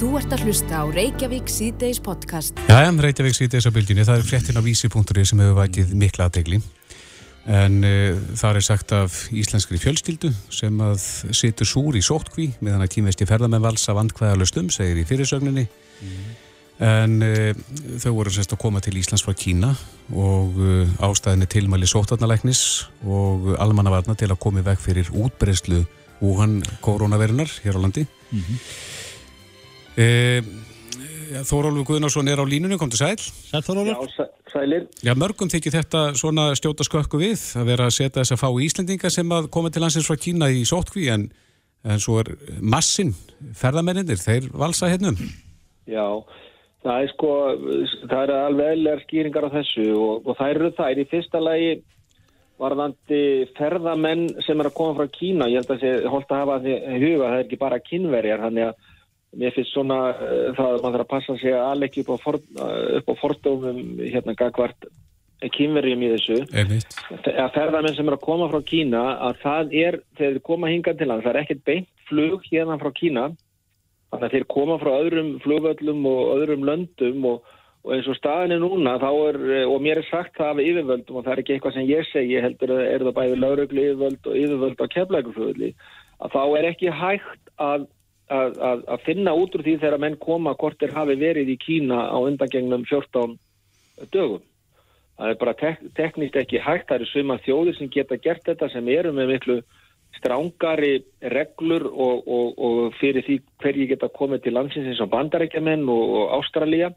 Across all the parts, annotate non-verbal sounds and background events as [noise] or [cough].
Þú ert að hlusta á Reykjavík C-Days podcast. Já, Reykjavík C-Days á bylginni. Það er fréttin á vísi.ri sem hefur vækið mikla aðdegli. En uh, það er sagt af íslenskri fjölskyldu sem að situr súr í sótkví meðan að kýmvesti ferðamenn vals af andkvæðalustum, segir í fyrirsögninni. Mm. En uh, þau voru sérst að koma til Íslands frá Kína og uh, ástæðinni tilmæli sótarnalæknis og almannavarna til að komi veg fyrir útbreyslu úhann koronavirunar hér á landi. Mm -hmm. Þórólfur Guðnarsson er á línunni, kom til sæl. Sæl Þórólfur. Já, sælir. Já, mörgum þykir þetta svona stjóta skökku við að vera að setja þess að fá Íslendinga sem að koma til landsins frá Kína í sótkví en, en svo er massin ferðamenninir, þeir valsa hennum. Já, það er sko, það er alveg eðlar skýringar á þessu og, og það eru það er í fyrsta lagi varðandi ferðamenn sem er að koma frá Kína, ég held að það er holdt að hafa því huga, það er ekki bara kynverjar, þannig að mér finnst svona uh, það að maður þarf að passa sig að alveg upp á, for, uh, á fordómum hérna gagvart kínverjum í þessu Einmitt. að ferðarmenn sem er að koma frá Kína að það er, þegar þeir koma hinga til land það er ekkert beint flug hérna frá Kína þannig að þeir koma frá öðrum flugvöllum og öðrum löndum og, og eins og staðin er núna þá er, og mér er sagt það af yfirvöldum og það er ekki eitthvað sem ég segi heldur að er það bæði lauruglu yfirvöld og yfirvöld á keflækuflugvöldi að þá er ekki hægt að að, að, að finna út úr því þegar menn koma hvort er hafi verið í Kína á undangengnum 14 dögum. Það er bara tek, teknist ekki hægt, það eru svima þjóðir sem geta gert þetta sem eru með miklu strángari reglur og, og, og fyrir því hverji geta komið til landsins eins og bandarækjaman og, og Ástralja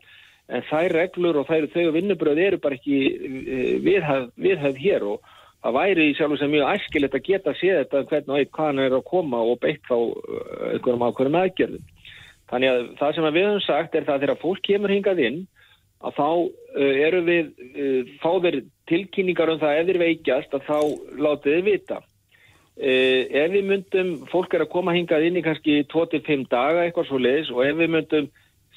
en þær reglur og þær þau vinnubröð eru bara ekki eh, viðhæð, viðhæð hér og það væri í sjálf og sem mjög æskilegt að geta séð þetta hvernig og eitt hvaðan er að koma og beitt þá uh, einhverjum ákveðum aðgerðum. Þannig að það sem við höfum sagt er það að þegar fólk kemur hingað inn að þá uh, eru við, uh, fá þeir tilkynningar um það ef þeir veikjast að þá látið þeir vita. Uh, ef við myndum, fólk er að koma hingað inn í kannski 2-5 daga eitthvað svo leiðis og ef við myndum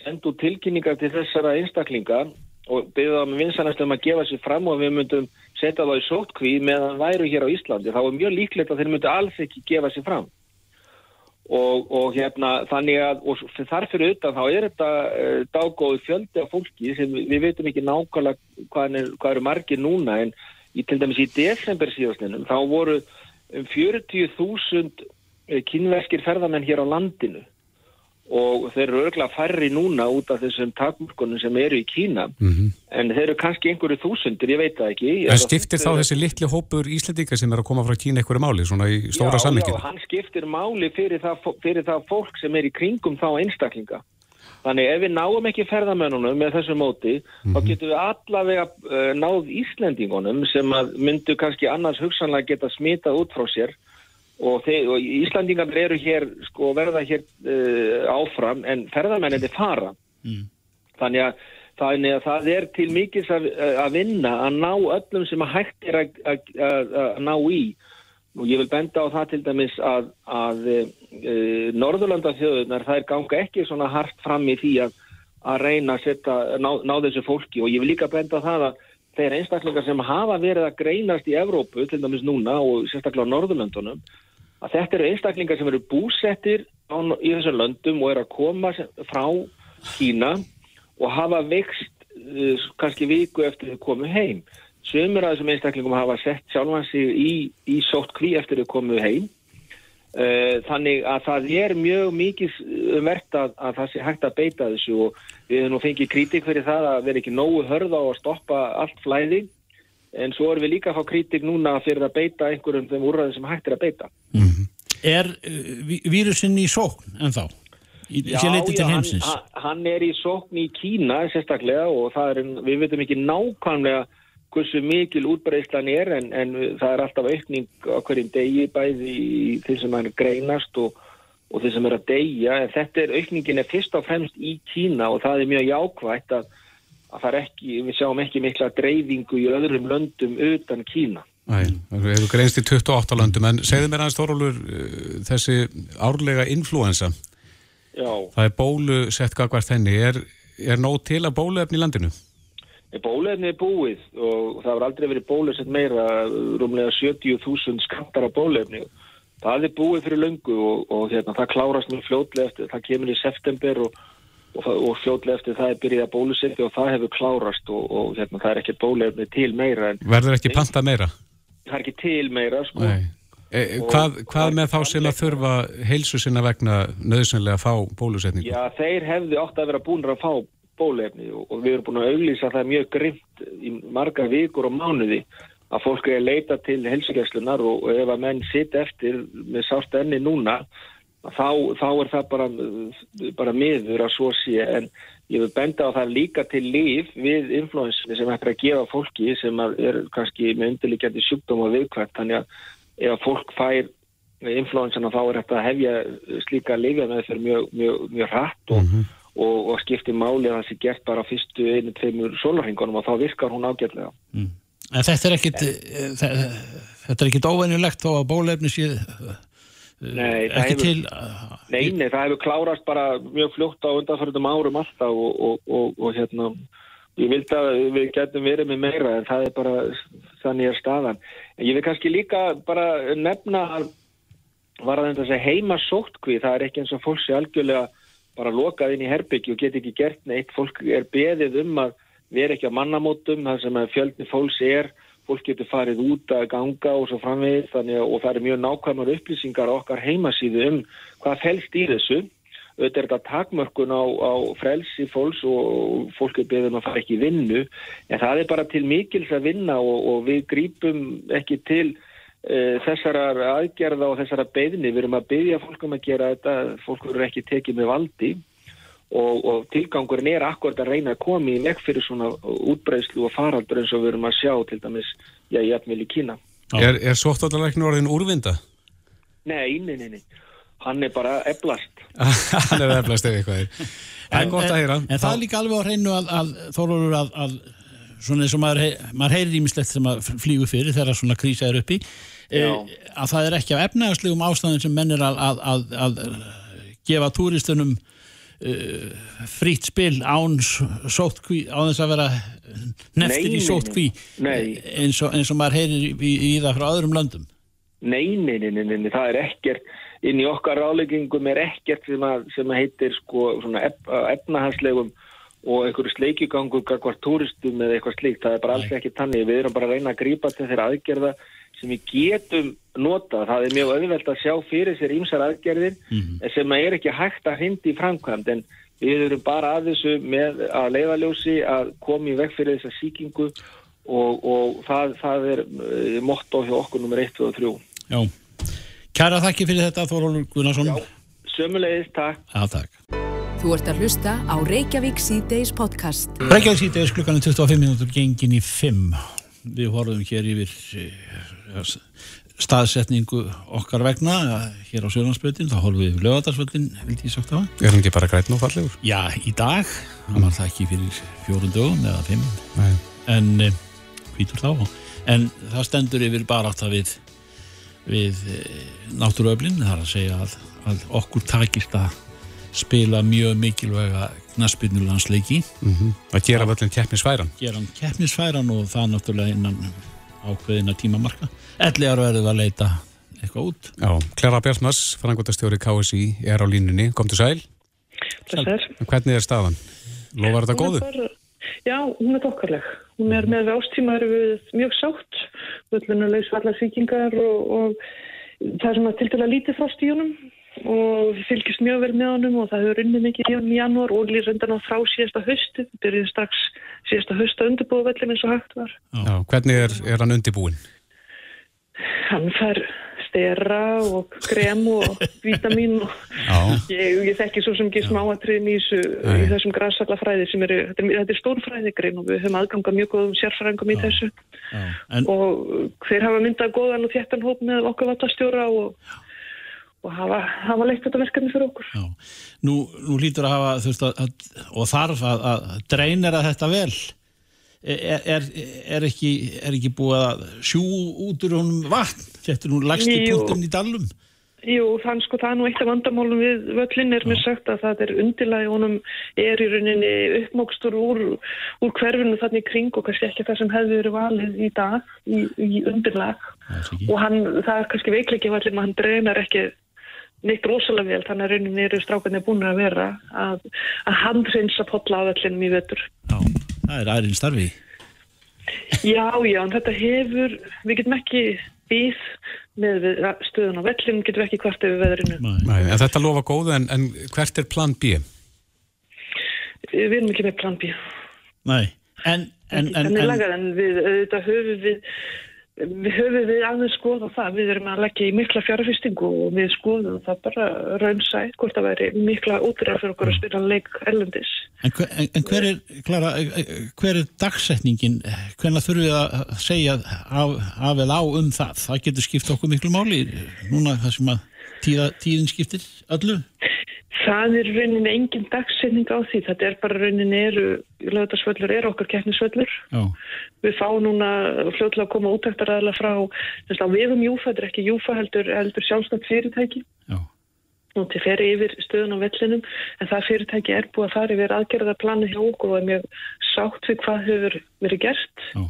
sendu tilkynningar til þessara einstaklinga og byggða með vinsanast um að gefa sér fram og við myndum setja þá í sótkví meðan væru hér á Íslandi. Þá er mjög líklegt að þeir myndu alls ekki gefa sér fram. Og, og hérna þannig að þarfir auðvitað þá er þetta uh, dágóði fjöldi af fólki sem við, veitum ekki nákvæmlega hvað, er, hvað eru margir núna. En í, til dæmis í desember síðastlinum þá voru um 40.000 eh, kynverskir ferðamenn hér á landinu og þeir eru örgla færri núna út af þessum takmörkunum sem eru í Kína mm -hmm. en þeir eru kannski einhverju þúsundir, ég veit það ekki En skiptir þá þessi litli hópur íslendinga sem er að koma frá Kína einhverju máli, svona í stóra sammygginu? Já, já, hann skiptir máli fyrir það, fyrir það fólk sem er í kringum þá einstaklinga Þannig ef við náum ekki ferðamönunum með þessu móti, mm -hmm. þá mhm. getum við allavega uh, náð Íslendingunum sem myndu kannski annars hugsanlega geta smitað út frá sér og, þeir, og Íslandingar eru hér sko verða hér uh, áfram en ferðarmennandi fara. Mm. þannig, að, þannig að það er til mikils að, að vinna að ná öllum sem að hægt er að, að ná í. Og ég vil benda á það til dæmis að uh, Norðurlandafjöðunar það er ganga ekki svona hart fram í því að reyna að setja, ná, ná þessu fólki. Og ég vil líka benda á það að þeir einstaklingar sem hafa verið að greinast í Evrópu, til dæmis núna og sérstaklega á Norðurlandunum að þetta eru einstaklingar sem eru búsettir á, í þessum löndum og eru að koma frá Kína og hafa vext uh, kannski viku eftir þau komu heim. Sumur af þessum einstaklingum hafa sett sjálfansi í, í sótt kví eftir þau komu heim. Uh, þannig að það er mjög mikið verðt að, að það sé hægt að beita þessu og við hefum nú fengið kritik fyrir það að vera ekki nógu hörða á að stoppa allt flæði en svo erum við líka að fá kritik núna fyrir að beita einhverjum þeim úrræðum sem hægt er að beita. Mm -hmm. Er uh, vírusinn í sókn en þá? Í, já, já, hann, hann er í sókn í Kína sérstaklega og er, við veitum ekki nákvæmlega hversu mikil útbreyslan er en, en það er alltaf aukning á hverjum degi bæði í þeir sem er greinast og, og þeir sem er að deyja en þetta er aukningin er fyrst og fremst í Kína og það er mjög jákvægt að að ekki, við sjáum ekki mikla dreifingu í öðrum löndum utan Kína. Æ, það hefur greinst í 28 löndum, en segðu mér aðeins Þórólur, eh, þessi árlega influensa, Já. það er bólu sett gagvart henni, er, er nóg til að bóluefni í landinu? Bóluefni er búið og það var aldrei verið bólusett meira, rúmlega 70.000 skantar á bóluefni. Það er búið fyrir löngu og, og hérna, það klárast mjög fljótlega eftir, það kemur í september og og, og fljótlega eftir það er byrjað að bólusetja og það hefur klárast og, og hérna, það er ekki bólefni til meira en Verður ekki pantað meira? það er ekki til meira sko. E, e, hvað, hvað með þá sem að þurfa heilsu sinna vegna nöðsynlega að fá bólusetningu? Já, þeir hefði átt að vera búin að fá bólefni og, og við erum búin að auglýsa það mjög grimt í marga vikur og mánuði að fólk er að leita til helsugæslunar og, og ef að menn sitt eftir með sárt enni núna þá, þá er það bara, bara miður að svo sé. En ég vil benda á það líka til líf við influensinu sem hættir að gefa fólki sem er kannski með undirlikjandi sjúkdóm og viðkvæmt. Þannig að ef að fólk fær influensana þá er þetta hefja slíka lifja með þeir mjög, mjög, mjög hratt og, og, og skipti máli að það sé gert bara fyrstu einu, tveimur sólarhingunum og þá virkar hún ágætlega. En þetta er ekkit, eh, er ekkit óvenjulegt þó að bólefni sé eh, Nei, það hefur- til eh, Nei, nei, það hefur klárast bara mjög fljótt á undanfærtum árum alltaf og, og, og, og hérna, ég vildi að við getum verið með meira en það er bara, þannig er staðan. Ég vil kannski líka bara nefna að var að þetta heima sóttkví, það er ekki eins og fólk sé algjörlega bara lokað inn í herbyggju og get ekki gert neitt, fólk er beðið um að vera ekki á mannamótum, það sem fjöldi fólks er, fólk getur farið út að ganga og svo framvegið þannig og það er mjög nákvæmar upplýsingar okkar heimasíðu um hvað felst í þessu. Auðvitað er þetta takmörkun á, á frelsi fólks og fólk er beðið um að fara ekki vinnu. En það er bara til mikils að vinna og, og við grípum ekki til þessarar aðgerða og þessara beðni, við erum að beðja fólk um að gera þetta, fólk eru ekki tekið með valdi og, og tilgangurinn er akkurat að reyna að koma í vekk fyrir svona útbreyslu og faraldur eins og við erum að sjá til dæmis, já, jafnvel í Kína. Er, er sóttvallalæknir orðin úrvinda? Nei, nei, nei, nei, hann er bara eblast. [laughs] Hann er eflast ef eitthvað er. Það er gott að heyra. En, en það er líka alveg á hreinu að, að Þorlóður að, að svona eins og maður, maður heyrir ímislegt sem að flýgu fyrir þegar svona krísa er uppi e, Já. að það er ekki af efnaðarslegum ástæðum sem menn er að, að, að, að gefa túristunum uh, frýtt spil án s- sóttkví, án þess að vera neftir Nei, í nei, sóttkví nei. eins og, eins og maður heyrir í, í, í það frá öðrum löndum Nei, nei, nei, nei, það er ekkert, inn í okkar ráleggingum er ekkert sem, að, sem að heitir sko svona ef, efnahanslegum og einhverju sleikjugangur gagvart túristum eða eitthvað slíkt, það er bara alls ekki tannig, við erum bara að reyna að grípa til þeirra aðgerða sem við getum notað, það er mjög auðvelt að sjá fyrir sér ímsar aðgerðir en sem að er ekki hægt að hindi í framkvæmd en við erum bara að þessu með að leiðaljósi að koma í veg fyrir þessa síkingu og, og það, það er uh, motto hjá okkur nummer 1, 2 og 3 Já, kæra þakki fyrir þetta Þorlóður Gunnarsson. Já, sömulegis, takk. Já, takk. Þú ert að hlusta á Reykjavík C-Days podcast. Reykjavík síðdeis klukkan er 25 minútur gengin í 5 við horfum hér yfir eh, staðsetningu okkar vegna eh, hér á Sjölandsbreytin, þá horfum við yfir lögadagsvöldin, vildi ég sagt það? Er hann ekki bara grætn og fallegur? Já, í dag, hann var það ekki fyrir fjórun dögum eða fimm Nei. en eh, hvítur þá en það stendur yfir bara átt að við við náttúruöflin, það er að segja að, að okkur takist að spila mjög mikilvæga knaspinnulandsleiki Mm Að gera völlin keppnisværan. gera hann keppnisfæran og það náttúrulega innan ákveðina tímamarka ellegar verður að leita eitthvað út Já, Klara Bjartmars, frangvöldastjóri KSI, er á línunni. Komdu sæl. Þessar. Hvernig er staðan? Lofar þetta góðu? Bara, já, hún er dokkarleg. Hún er með ástíma eru við mjög sátt, völlunulegs allar sýkingar og, og það er svona til dæla lítið frost í honum og fylgjast mjög vel með honum og það hefur unnið mikið í honum í janúar og líður undan á frá síðasta hausti. Við byrjuðum strax síðasta hausta undirbúið völlin eins og hægt var. Já, hvernig er, er hann undibúinn? Hann fær stera og krem og vítamin og ég, ég þekki svo sem ekki smáatriðin í, þessu, í þessum græsallafræði sem eru, þetta er, er stór fræðigrein og við höfum aðganga mjög góðum sérfræðingum í þessu Já. En, og þeir hafa myndað góðan og þéttan hóp með okkar vatastjóra og, og hafa, hafa leitt þetta verkefni fyrir okkur. já, nú, nú lítur að hafa veist, að, að, og þarf að, að dreinera þetta vel er, er, er, ekki, er ekki búið að sjú út úr honum vatn þetta er nú lagsti Jú. punkturinn í dalum Jú, þann sko það er nú eitt af vandamálum við völlin er mér sagt að það er undirlagi honum er í rauninni uppmókstur úr, úr hverfinu þannig kring og kannski ekki það sem hefði verið valið í dag í, í ekki. og hann, það er kannski veikleiki vallin að hann dreinar ekki neitt rosalega vel, þannig að rauninni eru strákarnir búin að vera að, að handreynsa potla á vellinum í vetur. Já, það er ærinn starfi. Já, já, en þetta hefur, við getum ekki býð með við stöðun á vellinum, getum ekki hvart yfir veðrinu. Nei. En þetta lofa góðu, en, en hvert er plan B? Við erum ekki með plan B. Nei, en, en, en, en en við, þetta höfum við höfum við alveg skoða það. Við erum að leggja í mikla fjárfestingu og við skoðum það bara raunsætt hvort það væri mikla útræðar fyrir okkur að spila leik erlendis. En, hver- en, en hver er, Klara, hver er dagsetningin, hvernig þurfum við að segja af, af eða á um það? Það getur skipt okkur miklu máli núna það sem að tíða, tíðin skiptir öllu. Það er rauninni engin dagsetning á því. Þetta er bara rauninni eru, lögðarsvöllur eru okkar keppnisvöllur. Já, Við fáum núna fljóðlega að koma útæktaræðilega frá, þess að við um Júfa, þetta er ekki Júfa heldur, heldur sjálfstætt fyrirtæki. já, og til fer yfir stöðun á vellinum en það fyrirtæki er búið að fara yfir aðgerðarplanu hjá okkur og er mjög sátt við hvað hefur verið gert já,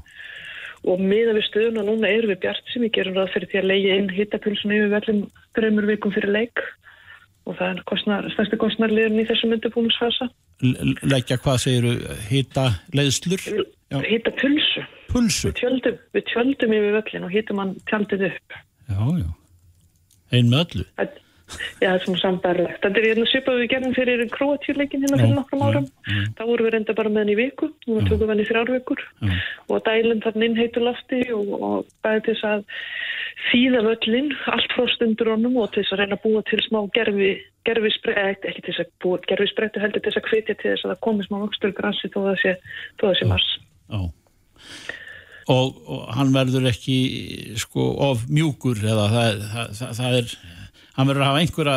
og miða við stöðuna núna erum við bjart sem við gerum ráð fyrir því að leiði inn hittapilsun yfir vellin þreymur vikum fyrir leik og það er kostnar, stærsti kostnarliðurinn í þessum undirbúinisfasa L- l- leggja hvað segiru hita leiðslur, já, hittapilsu pulsur. við tjöldum, við tjöldum yfir vellin og hittum hann tjaldið upp Já, já, ein með öllu. Það- Já, það er svona sambarlegt. Þetta er hérna svipað við gerðum fyrir króatjúleikin hérna fyrir Já, nokkrum árum. Þá vorum við reynda bara með hann í viku, nú tökum við hann í þrjár vikur Já. og dælum þarna inn heitu lofti og, og bæði þess að þýða völlin, allt frá stundur honum og til þess að reyna að búa til smá gerfi, gerfi spreyt, ekki til þess að búa gerfi spreytu heldur til þess að hvetja til þess að það komi smá vöxtur grassi þó það sé, þó það sé mars. Já. Og, og hann verður ekki sko of mjúkur eða það, það, það, það er, hann verður að hafa einhverja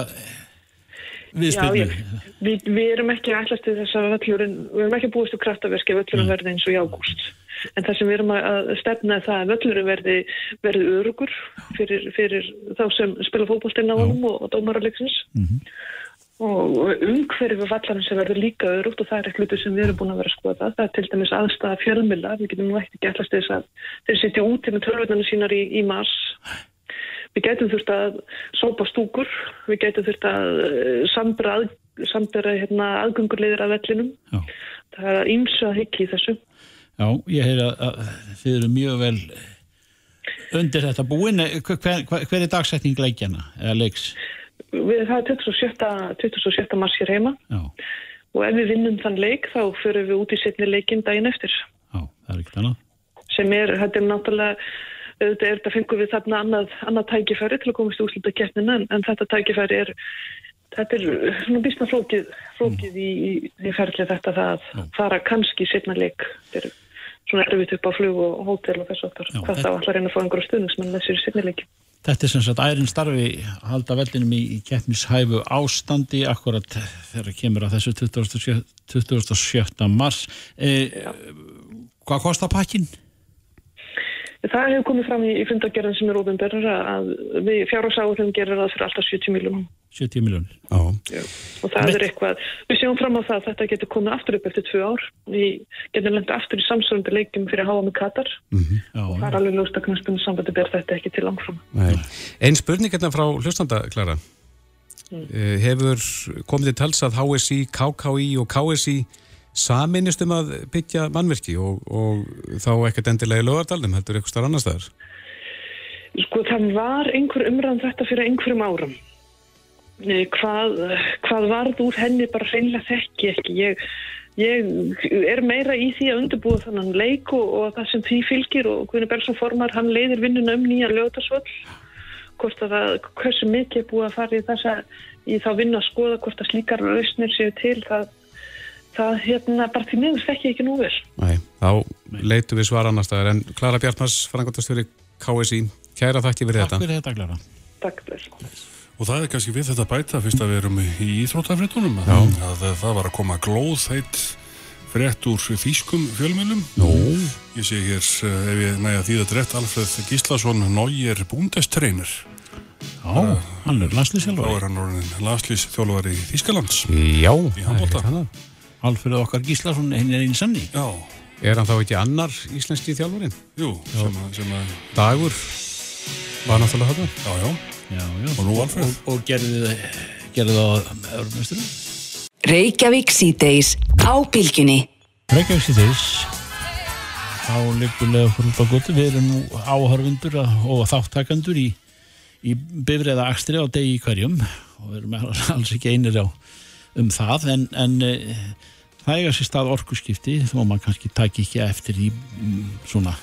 Já, viðspilnu. ég, við, við erum ekki ætlast til þess að völlurinn, við erum ekki búist til kraftaverki að völlurinn verði eins og í ágúst. En það sem við erum að stefna það að völlurinn verði, verði örugur fyrir, fyrir þá sem spila fótballtinn á honum og, og dómaralegsins. Og umhverfi vallarinn sem verður líka örugt og það er eitt hluti sem við erum búin að vera að skoða. Það er til dæmis aðstæða fjölmila, við getum nú ekki ætlast til þess að þeir sitja úti með tölvunarnir sínar í, í mars Við gætum þurft að sópa stúkur, við gætum þurft að eh, sambera, sambera hérna, aðgöngurliðir af vellinum. Já. Það er að hyggja í þessu. Já, ég heyri að, þið eru mjög vel undir þetta búin. Hver, hver, er dagsetning leikjana eða leiks? Við, það er 27. 27. mars hér heima Já, og ef við vinnum þann leik þá förum við út í setni leikin daginn eftir. já, það er ekkert annað. Sem er, þetta er náttúrulega, auðvitað er þetta fengum við þarna annað, annað tækifæri til að komast í úslita keppnina en, en þetta tækifæri er, þetta er svona býstna flókið, flókið í, í, í ferli þetta það að fara kannski setna leik. Er svona erfitt upp á flug og hótel og þess aftar. Já, Hvað þetta- þá allar reyna að fá einhverja stuðningsmenn með sér í setni leiki. Þetta er sem sagt ærin starfi að halda vellinum í, keppnishæfu ástandi akkurat þegar kemur að þessu 27. 27. mars. E, hvað kostar pakkin? Það hefur komið fram í, í fundagerðin sem er ofinberður að við fjárhásáðum gerir það fyrir alltaf 70 miljónum 70 miljónir. Já, og það er eitthvað, við sjáum fram á það að þetta getur komið aftur upp eftir tvö ár við getum lengt aftur í samsvörandi leikum fyrir HM í Katar Já, og það er alveg ljóst að knastbundu sambandi ber þetta ekki til langfram nei. Einn spurning hérna frá hlustanda, Klara. Mm. Eh, Hefur komið til tals að HSI, KKI og KSI saminist um að byggja mannverki og, og þá ekkert endilega í lögardaldum, heldur eitthvað starf annar staðar? Sko það var einhver umræðan þetta fyrir einhverjum árum. Nei, hvað, hvað varð úr henni bara hreinlega þekki ekki. Ég, ég er meira í því að undirbúa þannan leik og, og það sem því fylgir og Guðni Bergson formar hann leiðir vinnuna um nýja lögutarsvöll hvort að það, hversu mikið er búið að fara í þessa, í þá vinna að skoða hvort að slíkar lausnir séu til það, það hérna bara til miður þekki ekki nú vel Nei, þá leitum við svar annar staðar en Klara Bjartmars, frangotastjóri KSI, kæra þakki fyrir Takk þetta. fyrir þetta, Klara. Takk fyrir Og það er kannski við þetta að bæta fyrst að við erum í íþróttafréttunum Já. að það var að koma glóðhætt frétt úr þýskum fjölmjölum. Nú, Ég sé hér, eh, ef ég næja því að drætt Alfred Gíslason Nóir búndestreynir. Já, hann er Þá landslýsjálfari. er hann orðin landslýs þjálfari Þýskalands. já, Í það er ekki Alfred okkar Gíslason, hinn er einn sanni. Já, Er hann þá ekki annar íslenski þjálfarinn? jú, sem að, sem að, Dagur var náttúrulega þetta. já, já. Já, já. Og nú Alfred. Og, og gerði, gerði það á Európmesturum. Reykjavík síðdeis á bylgjunni. Reykjavík síðdeis þá líkulega út á götu við erum nú áhörfundur og þáttakandur í, í bifriða akstri á degi í hverjum og við erum alls ekki einir á um það en, en e, það eiga sér stað orkuskipti þó maður kannski taki ekki eftir í mm, svona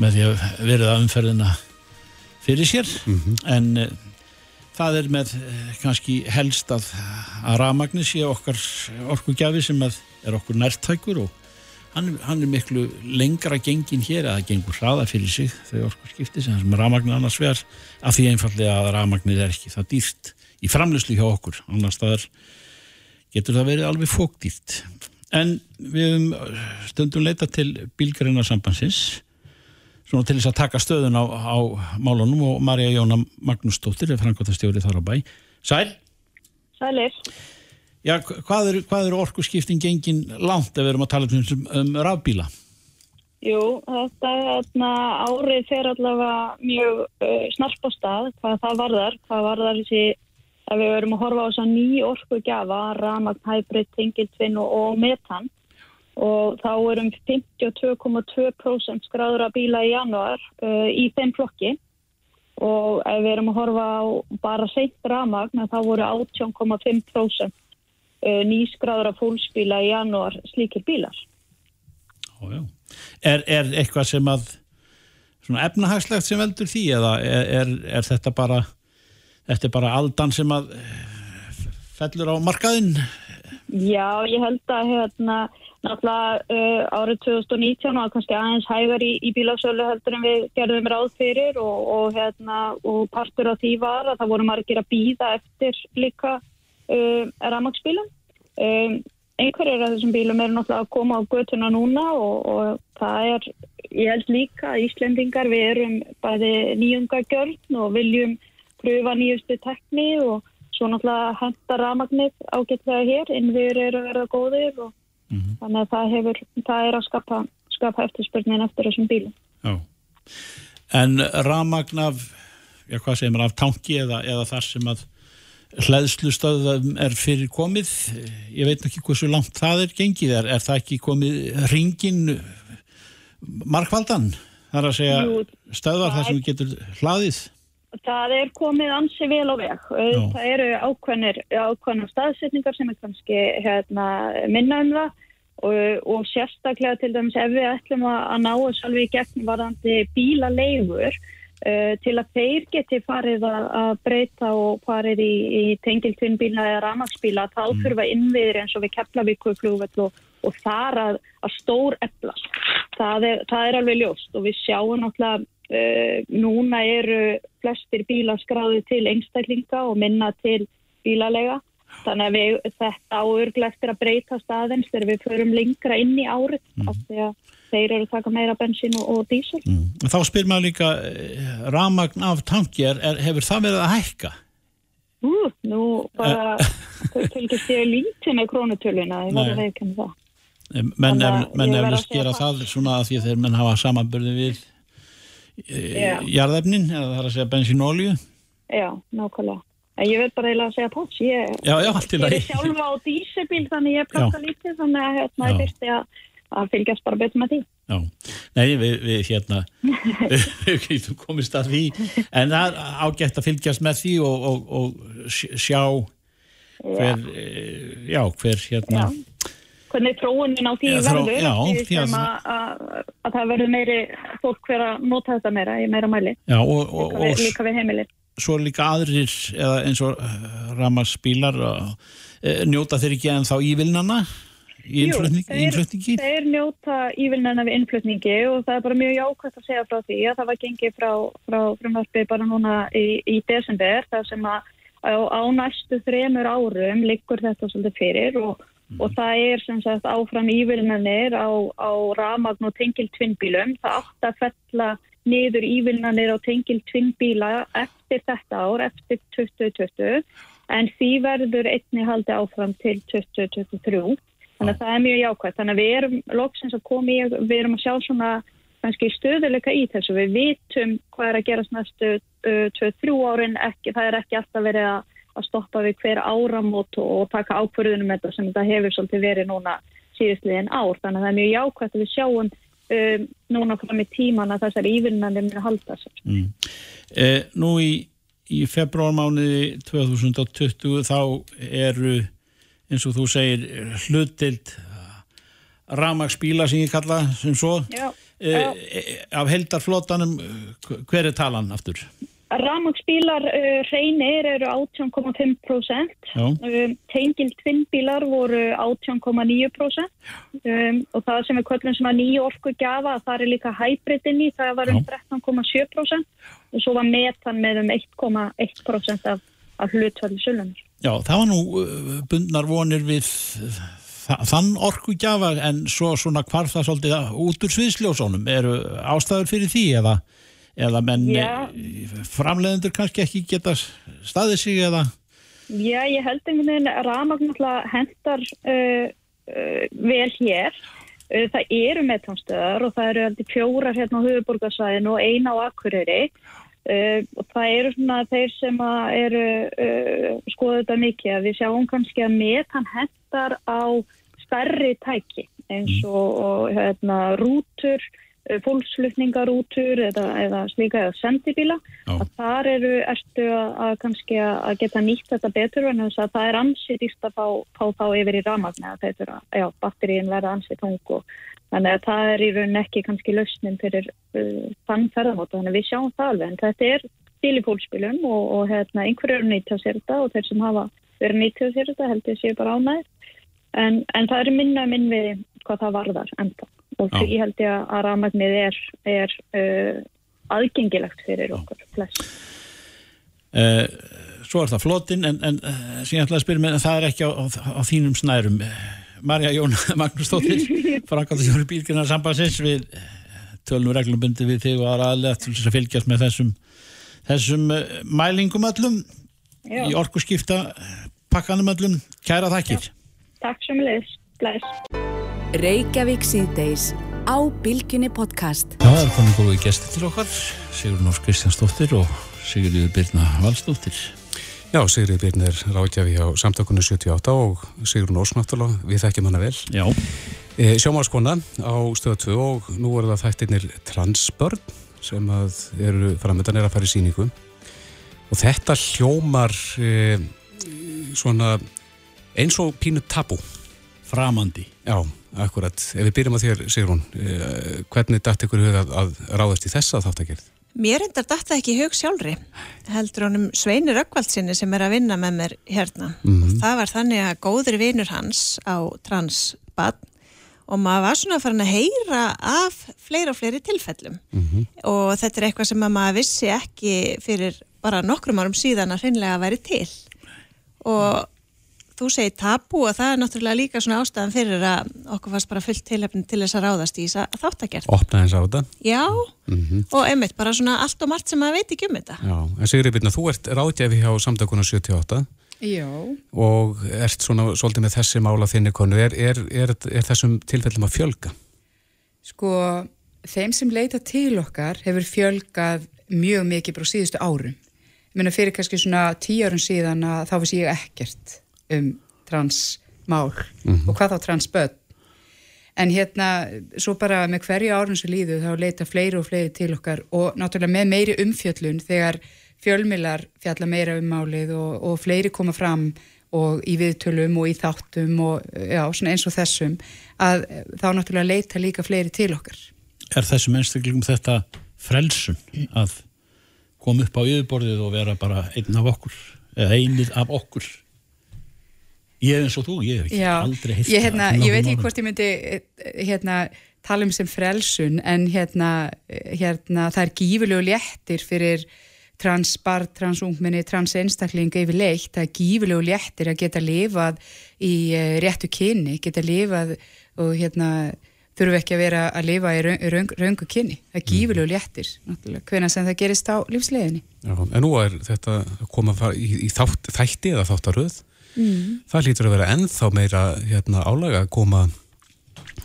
með því að verða umferðina fyrir sér. En e, það er með e, kannski helst að, að rafmagni sé okkar orkugjafi sem að er okkur nærtækur og hann, hann er miklu lengra gengin hér að það gengur hraða fyrir sig þau orkurskipti sem rafmagnir annars vegar af því einfallega að rafmagnir er ekki það dýrt í framlöslu hjá okkur. Annars staðar getur það verið alveg fókdýrt en við höfum stundum leita til bílgreina sambansins svona til þess að taka stöðun á, á málunum og Marja Jóna Magnúsdóttir er frangotastjóri þar á bæ Sæl, Sælir. já, hvað eru er orkuskiptin gengin langt ef við erum að tala um, um rafbíla? Jú, þetta þarna, árið fer allavega mjög uh, snarp á stað hvað það varðar, hvað varðar þessi að við verum að horfa á þess að ný orku gjafa, ramagn, hybrid, tengiltvinn og, og metan og þá erum 52,2% skráður að bíla í januar uh, í þeim flokki og ef við erum að horfa á bara seint ramagn þá voru 18,5% uh, nýskráður að fólksbíla í januar slíkir bílar. Ó. Er, er eitthvað sem að efnahagslegt sem veldur því eða er, er, er þetta bara þetta er bara aldan sem að eh, fellur á markaðinn? Já, ég held að hérna, náttúrulega uh, árið 2019 var kannski aðeins hægar í, í bílásölu heldur en við gerðum ráð fyrir og, og, hérna, og partur af því var að það voru margir að býða eftir líka uh, ramagsbílum. Um, einhverjir af þessum bílum eru náttúrulega að koma á götuna núna og, og það er, ég held líka að Íslendingar við erum bæði nýjungagjörn og viljum pröfa nýjustu tekni og svo náttúrulega henda ramagnir ágætlega hér, innviður eru að verða góðir og þannig að það hefur, það er að skapa, skapa eftirspurnin eftir þessum bílum. Já. En ramagn af, já hvað segir maður, af tanki eða, eða þar sem að hlæðslustöðum er fyrir komið, ég veit ekki hversu langt það er gengið, er, er það ekki komið ringin markvaldan? Það er að segja það þar sem getur hlaðið? Það er komið ansi vel á veg. Já. Það eru ákveðnir, ákveðnir staðsetningar sem er kannski hérna, minna um það og, og sérstaklega til dæmis ef við ætlum að, að ná þessu alveg í gegn varðandi bílaleigur uh, til að þeir geti farið að, að breyta og farið í, í tengiltvinnbíla eða ramagsbíla þá þurfa innviðir eins og við Keflavíku flugvöll og, og þar að, að stór eflast. Það er, það er alveg ljóst og við sjáum náttúrulega núna eru flestir bílar skráði til einstaklinga og minna til bílalega þannig að við, þetta áurglega eftir að breyta staðins þegar við förum lengra inn í árið Mm. af því að þeir eru að taka meira bensin og, og dísil Mm. Þá spyr maður líka eh, ramagn af tanki, er, hefur það verið að hækka? Ú, nú bara Eh. fylgist ég lítið með krónutöluna ég verður Nei. að veikja með það menn, menn að eflust gera það. svona að því að þeir menn hafa samanbörði við Já. jarðefnin eða það er að segja bensínolju Já, nákvæmlega. En ég vil bara eiginlega að segja pass ég, Já, já, ég er sjálfa á dísebíl þannig ég planta lítið þannig að hérna, ég þyrfti að, að fylgjast bara betur með því. Já, nei við, við hérna [laughs] við komist að því. En það er ágætt að fylgjast með því og, og, og sj- sjá hver, já, já hver hérna. Hvernig þróunin á því þró- verður já, því að- að, að, að það verður meiri fólk fyrir að nota þetta meira í meira mæli. Já, og, og, líka, við, líka við heimilir svo líka aðrir eins og ramarsbílar e, njóta þeir ekki en þá ívilnana í innflutning, þeir, innflutningi? þeir njóta ívilnana við innflutningi og það er bara mjög jákvæmt að segja frá því að það var gengið frá, frá frumvarpi bara núna í, í desember þar sem að á, á næstu þremur árum liggur þetta svolítið fyrir og, og það er sem sagt áfram ívilnanir á, á ramagn og tengil tvinnbílum. Það átt að fella niður ívilnanir á tengil tvinnbíla eftir þetta ár, eftir 2020 en því verður einni haldi áfram til 2023. Þannig að það er mjög jákvæmt. Þannig að við erum loksins að koma í, við erum að sjá svona kannski stöðuleika í þessu. Við vitum hvað er að gerast næstu 2-3 árin, ekki, það er ekki alltaf verið að, að stoppa við hver áramót og, taka ákvörðunum þetta sem þetta hefur svolítið verið núna síðustliðin ár. Þannig að það er mjög jákvæmt að við sjáum um, núna fram í tíman að þessar ívinnandi muni halda sér. Mm. Eh, nú í, í februarmániði 2020 þá eru eins og þú segir hlutild ramagsbíla sem ég kalla sem svo já, eh, já. E, af heldarflótanum hver er talan aftur? Ramagsbílar uh, reynir eru 18,5% um, tengil tvinnbílar voru 18,9% um, og það sem er kvöldun sem að nýju orku gafa það er líka hæbritin í, það var um 13,7% og svo var metan með um 1,1% af, af hlutvöldu sölunir. Já, það var nú bundnar vonir við þann orkugjafa en svo svona hvarf það svolítið út úr sviðsljósónum eru ástæður fyrir því eða, eða menn Já. framleiðendur kannski ekki geta staðið sig eða Já, ég held einhvern veginn að Ramagn hendar uh, uh, vel hér uh, það eru meðtámstöðar og það eru aldrei fjórar hérna á höfuborgarsvæðinu og eina á Akureyri Uh, og það eru svona þeir sem eru uh, skoða þetta mikið að við sjáum kannski að metan hendar á stærri tæki eins mm. og, og hérna, rútur, fólksflutningarútur eða, eða slíka eða sendibíla oh. að þar eru erstu að, að kannski að geta nýtt þetta betur en þess að það er ansið dýst að fá, fá þá yfir í ramagn eða þetta er að batterín verða ansið tung og Þannig að það er í raunin ekki kannski lausnin fyrir uh, þann ferðamóta, þannig að við sjáum það alveg. En þetta er stíl í fólkspilum og, og hérna, einhverju eru nýtt á sér þetta og þeir sem hafa verið nýtt á sér þetta held ég séu bara ánægir. En, en það er minna minn við hvað það varðar enda. Og því Já. held ég að rafmagnið er, er uh, aðgengilegt fyrir okkur flest. Uh, svo er það flotinn en, en uh, síðan ætlaði að spyrja að það er ekki á, á, á þínum snærum. Marja Jón [laughs] Magnúsdóttir [laughs] framkvæmstjóri bílgjörnar sambansins við tölnum reglum bundi við þig og aðra aðlega til þess að fylgjast með þessum þessum eh, mælingum öllum Já. í orgu skipta pakkanum öllum. Kæra þakkir. Takk sem leðis. Bless. Reykjavík síðdeis á Bilginni podcast. Já, það er komið góðið gæsti til okkar Sigur Nórs Kristjánsdóttir og Sigur Birna Valsdóttir. Já, Sigrið Birn er ráðgjafi á samtökunni 78 og Sigrun Ósnáttúrla, við þekkjum hana vel. Já. E, Sjómáskona á stöðu 2 og nú er það þættirnir transbörn sem eru framöndan er að fara í síningu og þetta hljómar e, svona eins og pínu tabu. Framandi. Já, akkurat. Ef við byrjum að þér, Sigrun, hvernig dætt ykkur huga að, að ráðast í þessa þáttakerð? Mér endar dætta ekki hug sjálfri heldur honum Sveinir Ökkvaldsinni sem er að vinna með mér hérna mm -hmm. og það var þannig að góður vinur hans á transbad og maður var svona að fara að heyra af fleiri og fleiri tilfellum mm -hmm. og þetta er eitthvað sem maður vissi ekki fyrir bara nokkrum árum síðan að hreinlega væri til og þú segir tabu og það er náttúrulega líka svona ástæðan fyrir að okkur fannst bara fullt tilhefni til þess að ráðast í þess að þáttagerð. Opna þess á þetta? Já, mm -hmm. og einmitt bara svona allt og margt sem maður veit ekki um þetta. Já, en Sigri Birna, þú ert ráðgjafi hjá samtökuna 78 Já. og ert svona svolítið með þessi mála þinni konu. Er, er, er, er þessum tilfellum að fjölga? Sko, þeim sem leita til okkar hefur fjölgað mjög mikið brá síðustu árum. Ég menna fyrir kannski svona tíu árum síðan að þá vissi ég ekkert um transmál mm -hmm. og hvað þá transböld en hérna svo bara með hverju árun sem líðu þá leita fleiri og fleiri til okkar og náttúrulega með meiri umfjöllun þegar fjölmilar fjalla meira um málið og, og fleiri koma fram og í viðtölum og í þáttum og já, eins og þessum að þá náttúrulega leita líka fleiri til okkar. Er þessum einstaklingum þetta frelsun að koma upp á yfirborðið og vera bara einn af okkur eða einið af okkur Ég er eins og þú, ég hef ekki Já, aldrei heilt ég, hérna, ég veit ekki hvort ég myndi hérna, tala um sem frelsun en hérna, hérna það er gífurlegu léttir fyrir transbar, transungminni, transeinstaklinga yfir leitt, það er gífurlegu léttir að geta lifað í uh, réttu kynni, geta lifað og hérna þurfu ekki að vera að lifa í raung, raung, raungu kynni það er gífurlegu léttir, náttúrulega hvena sem það gerist á lífsleginni Já, En nú er þetta koma í, í þátt, þætti eða þáttaröð mm. það lítur að vera ennþá meira hérna, álaga að koma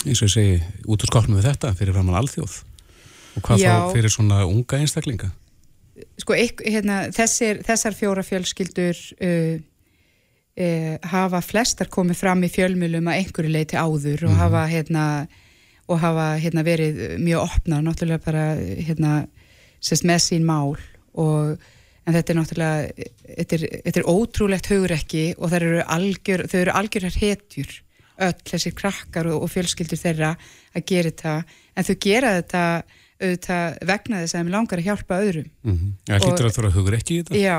eins og ég segi út úr skálnum við þetta fyrir framann alþjóð Og hvað Já. þá fyrir svona unga einstaklinga? sko, hérna, þessir, þessar fjóra fjölskyldur uh, uh, hafa flestar komið fram í fjölmjölum að einhverju leiti áður og hafa hérna og hafa hérna verið mjög opnar náttúrulega bara hérna sérst með sín mál og en þetta er náttúrulega þetta er, þetta er ótrúlegt hugrekki og þær eru algjör, þau eru algjörðar hetjur öll þessir krakkar og, og fjölskyldur þeirra að gera þetta en þau gera þetta auðvitað vegna þess að þeim langar að hjálpa öðrum Mm -hmm. Já, hlýtur að þú að hugur ekki í þetta? Já,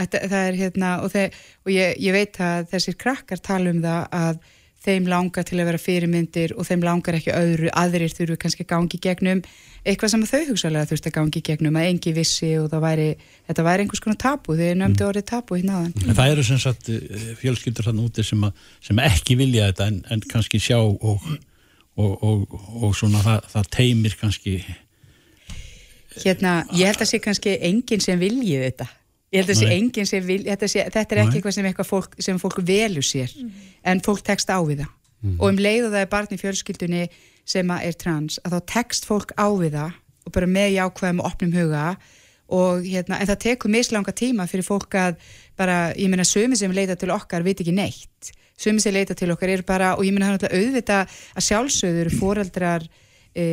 þetta, það er hérna og, þeir, og ég, ég veit að þessir krakkar tala um það að þeim langar til að vera fyrirmyndir og þeim langar ekki öðru, aðrir þurfu kannski að gangi gegnum eitthvað sem þau hugsalega þurft að gangi gegnum að engi vissi og það væri, þetta væri einhvers konar tabu, þeir nöfndi orðið tabu hérna aðan. En það eru sem sagt eh, fjölskyldur þannig úti sem, að, sem ekki vilja þetta en, en kannski sjá og, og, og, og svona það, það teimir kannski Hérna, ég held að sé kannski enginn sem vilji þetta. Ég held að sé enginn sem vilji, þetta, sé, þetta er ekki Nei. eitthvað sem, eitthvað fólk, sem fólk velur sér, en fólk tekst á við það. Og um leið og það er barn í fjölskyldunni sem er trans, að þá tekst fólk á við það og bara með jákvæðum og opnum huga og hérna, en það tekur mislanga tíma fyrir fólk að bara, ég meina sömi sem leita til okkar veit ekki neitt. Sömi sem leita til okkar er bara, og ég meina það er náttúrulega auðvita að sjálfsögður foreldrar e,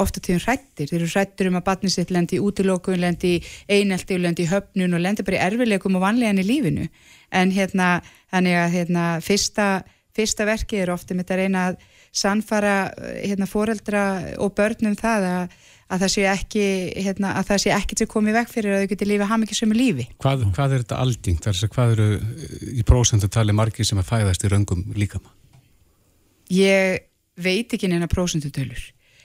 ofta tíðum hrættir, þeir eru hrættir um að batni sitt lendi í útilókun, lendi í einelti og lendi í höfnun og lendi bara í erfileikum og vanlegan í lífinu. En hérna, þannig að hérna, fyrsta, fyrsta verkið er ofta með þetta reyna að sannfara hérna, foreldra og börnum það að, að það sé ekki hérna, að það sé ekkert sem komið veg fyrir að þau geti lífið hamingisömu lífi. Hvað, hvað er þetta aldingt? Er að hvað eru eh, í prósentu tali margir sem að fæðast í röngum líkama? ég veit ekki neina prósentutölur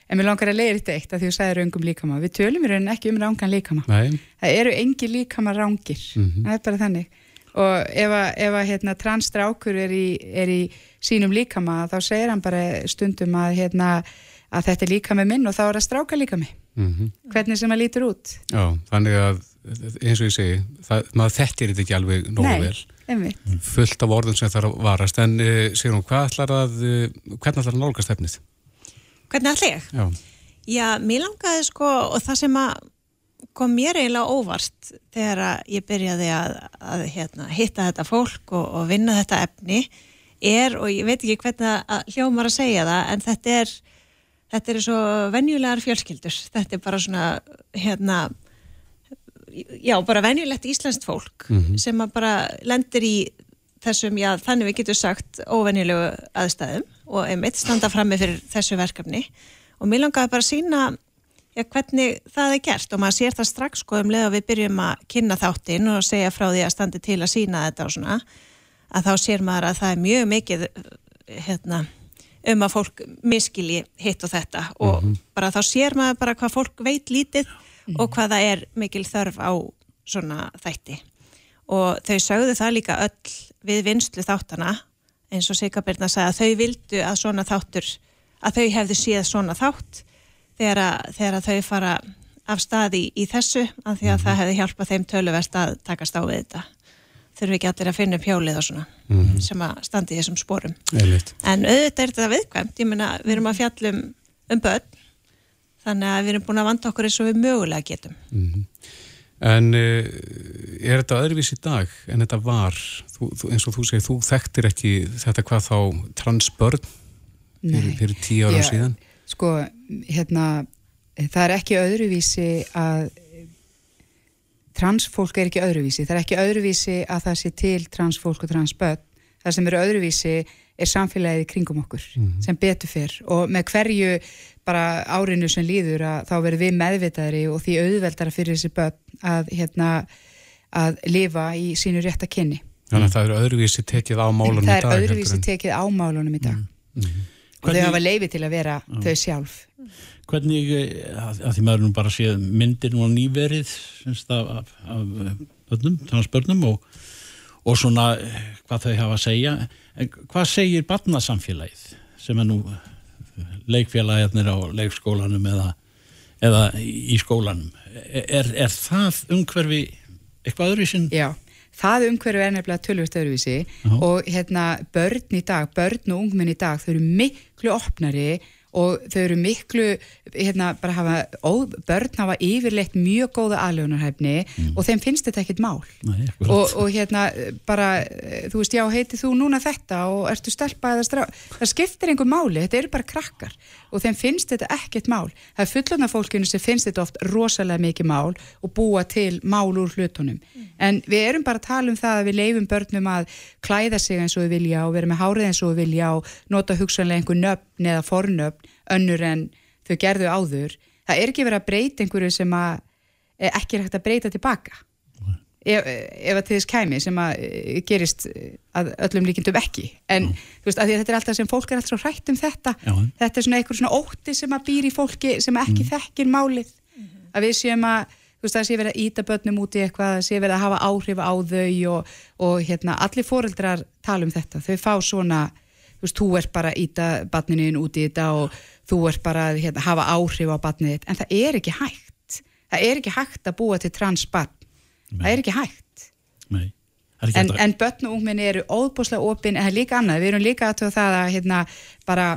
en mér langar að leiða þetta eitt að því að sagði raungum líkama. Við tölum í raunin ekki um rángan líkama. Nei, það eru engi líkama rángir það er bara þannig og ef að, ef að hérna, transstrákur er í, er í sínum líkama þá segir hann bara stundum að, hérna, að þetta er líkami minn og þá er það stráka líkami mm hvernig sem það lítur út. Já, þannig að eins og ég segi, það, maður þekkir þetta ekki alveg nógu Nei. vel. einmitt. Fullt af orðum sem þarf að varast. En uh, Sigrun, hvað ætlar að uh, hvernig ætlar að nálgast efnið? Hvernig ætla ég? Já, Já, mér langaði sko og það sem að kom mér eiginlega óvart þegar ég byrjaði að, að hérna, hitta þetta fólk og, og vinna þetta efni er, og ég veit ekki hvernig að hljómar að segja það, en þetta er þetta er svo venjulegar fjölskyldur. Þetta er bara svona hérna já, bara venjulegt íslenskt fólk sem að bara lendir í þessum, já, þannig við getum sagt óvenjulegu aðstæðum og einmitt standa frammi fyrir þessu verkefni. Og mér langaði bara að sína já, hvernig það er gert? Og maður sér það strax sko um leið að við byrjum að kynna þáttinn og segja frá því að standi til að sína þetta og svona að þá sér maður að það er mjög mikið hérna, um að fólk miskilji hitt og þetta. Og bara þá sér maður bara hvað fólk veit lítið og hvað það er mikil þörf á svona þætti. Og þau sögðu það líka öll við vinslu þáttana eins og Sigabirna sagði að þau vildu að svona þáttur að þau hefðu séð svona þátt þegar að, þegar að þau fara af staði í, í þessu af því að það hefði hjálpað þeim töluvert að takast á við þetta. Þurfi ekki allir að finna upp hjólið og svona sem að standi í þessum sporum. Einmitt. en auðvitað er þetta viðkvæmt. Ég meina við erum að fjallum um börn þannig að við erum búin að vanda okkur eins og við mögulega getum. En uh, er þetta öðruvís í dag en þetta var, þú, þú, eins og þú segir, þú þekktir ekki þetta hvað þá transbörn fyrir, fyrir tíu ára síðan? Sko, hérna það er ekki öðruvísi að transfólk er ekki öðruvísi. Það er ekki öðruvísi að það sé til transfólk og transbörn það sem eru öðruvísi er samfélagið kringum okkur sem betur fyrr og með hverju bara árinu sem líður að þá verður við meðvitaðri og því auðveldara fyrir þessi börn að hérna að lifa í sínu rétta kynni Þannig að það er öðruvísi tekið á málunum í það dag. er öðruvísi heldur en- tekið á málunum í dag. Og þau Hvernig- hafa leifi til að vera þau sjálf. Hvernig, eh, að, að því maður nú bara séð myndir nú á nýverið semst af, af, af eh, börnum, transbörnum og, og svona eh, hvað þau hafa að segja. En hvað segir barnasamfélagið sem er nú leikfélagarnir á leikskólanum eða, eða í skólanum? Er, er það umhverfi eitthvað öðru sinn? Já, það umhverju er nefnilega tölvist öðruvísi Já. og hérna börn í dag, börn og ungmenn í dag þau eru miklu opnari og þau eru miklu hérna bara hafa, ó, börn hafa yfirleitt mjög góða aðlögunarhæfni mm. og þeim finnst þetta ekkit mál Nei, og, og hérna bara þú veist, já, heiti þú núna þetta og ertu stelpa eða strá það skiptir einhver máli, þetta eru bara krakkar og þeim finnst þetta ekkit mál það er fullona fólkinu sem finnst þetta oft rosalega mikið mál og búa til mál úr hlutunum, mm. en við erum bara að tala um það að við leifum börnum að klæða sig eins og við vilja og vera með hárið eins og við vilja og nota hugsanlega einhver nöfn eða fornöfn önnur en þau gerðu áður það er ekki verið að breyta einhverju sem að eh, ekki er hægt að breyta tilbaka ef, ef að til þess kæmi sem að eh, gerist að öllum líkindum ekki en mm. þú veist að þetta er alltaf sem fólk er alltaf hrætt um þetta Já. þetta er svona einhver svona ótti sem að býr í fólki sem ekki mm. þekkir málið mm. að við séum að þú veist það sé verið að íta börnum út í eitthvað það sé verið að hafa áhrif á þau og, og hérna allir foreldrar tala um þetta þau fá svona þú veist, þú ert bara að íta barninu út í þetta og þú ert bara að hérna, hafa áhrif á þitt, en það er ekki hægt. Það er ekki hægt að búa til transbarn það er ekki hægt. Nei, en, en börn og ungminni eru óbúslega opinn, en það er líka annað, við erum líka að það að hérna, bara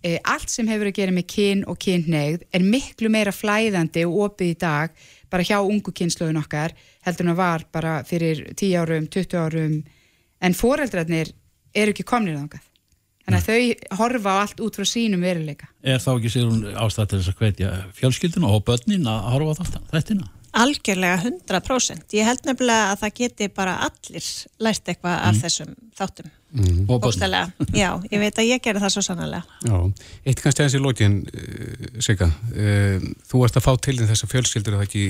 e, allt sem hefur að gera með kyn og kynneigð er miklu meira flæðandi og opið í dag, bara hjá ungu kynsluðun okkar, heldur en að var bara fyrir 10 árum, 20 árum. En foreldrarnir eru ekki komnir þángað Þannig að þau horfa á allt út frá sínum veruleika. Er þá ekki sér hún ástætt til þess að hvetja fjölskyldinu og börnin að horfa á þettina? Algjörlega 100%. Ég held nefnilega að það geti bara allir lært eitthvað mm. af þessum þáttum. Mm. Og börnin. Já, ég veit að ég gerir það svo sannlega. Já, eitt kannski aðeins í lógin, uh, Sigga, uh, þú ert að fá til þess að fjölskyldur er það ekki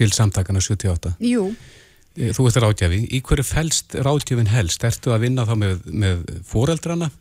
til samtakana 78? Jú. Uh, þú ert að ráðgjafi. Í hverju fælst ráðgjafin helst? Ertu að vinna þá með, með foreldrana?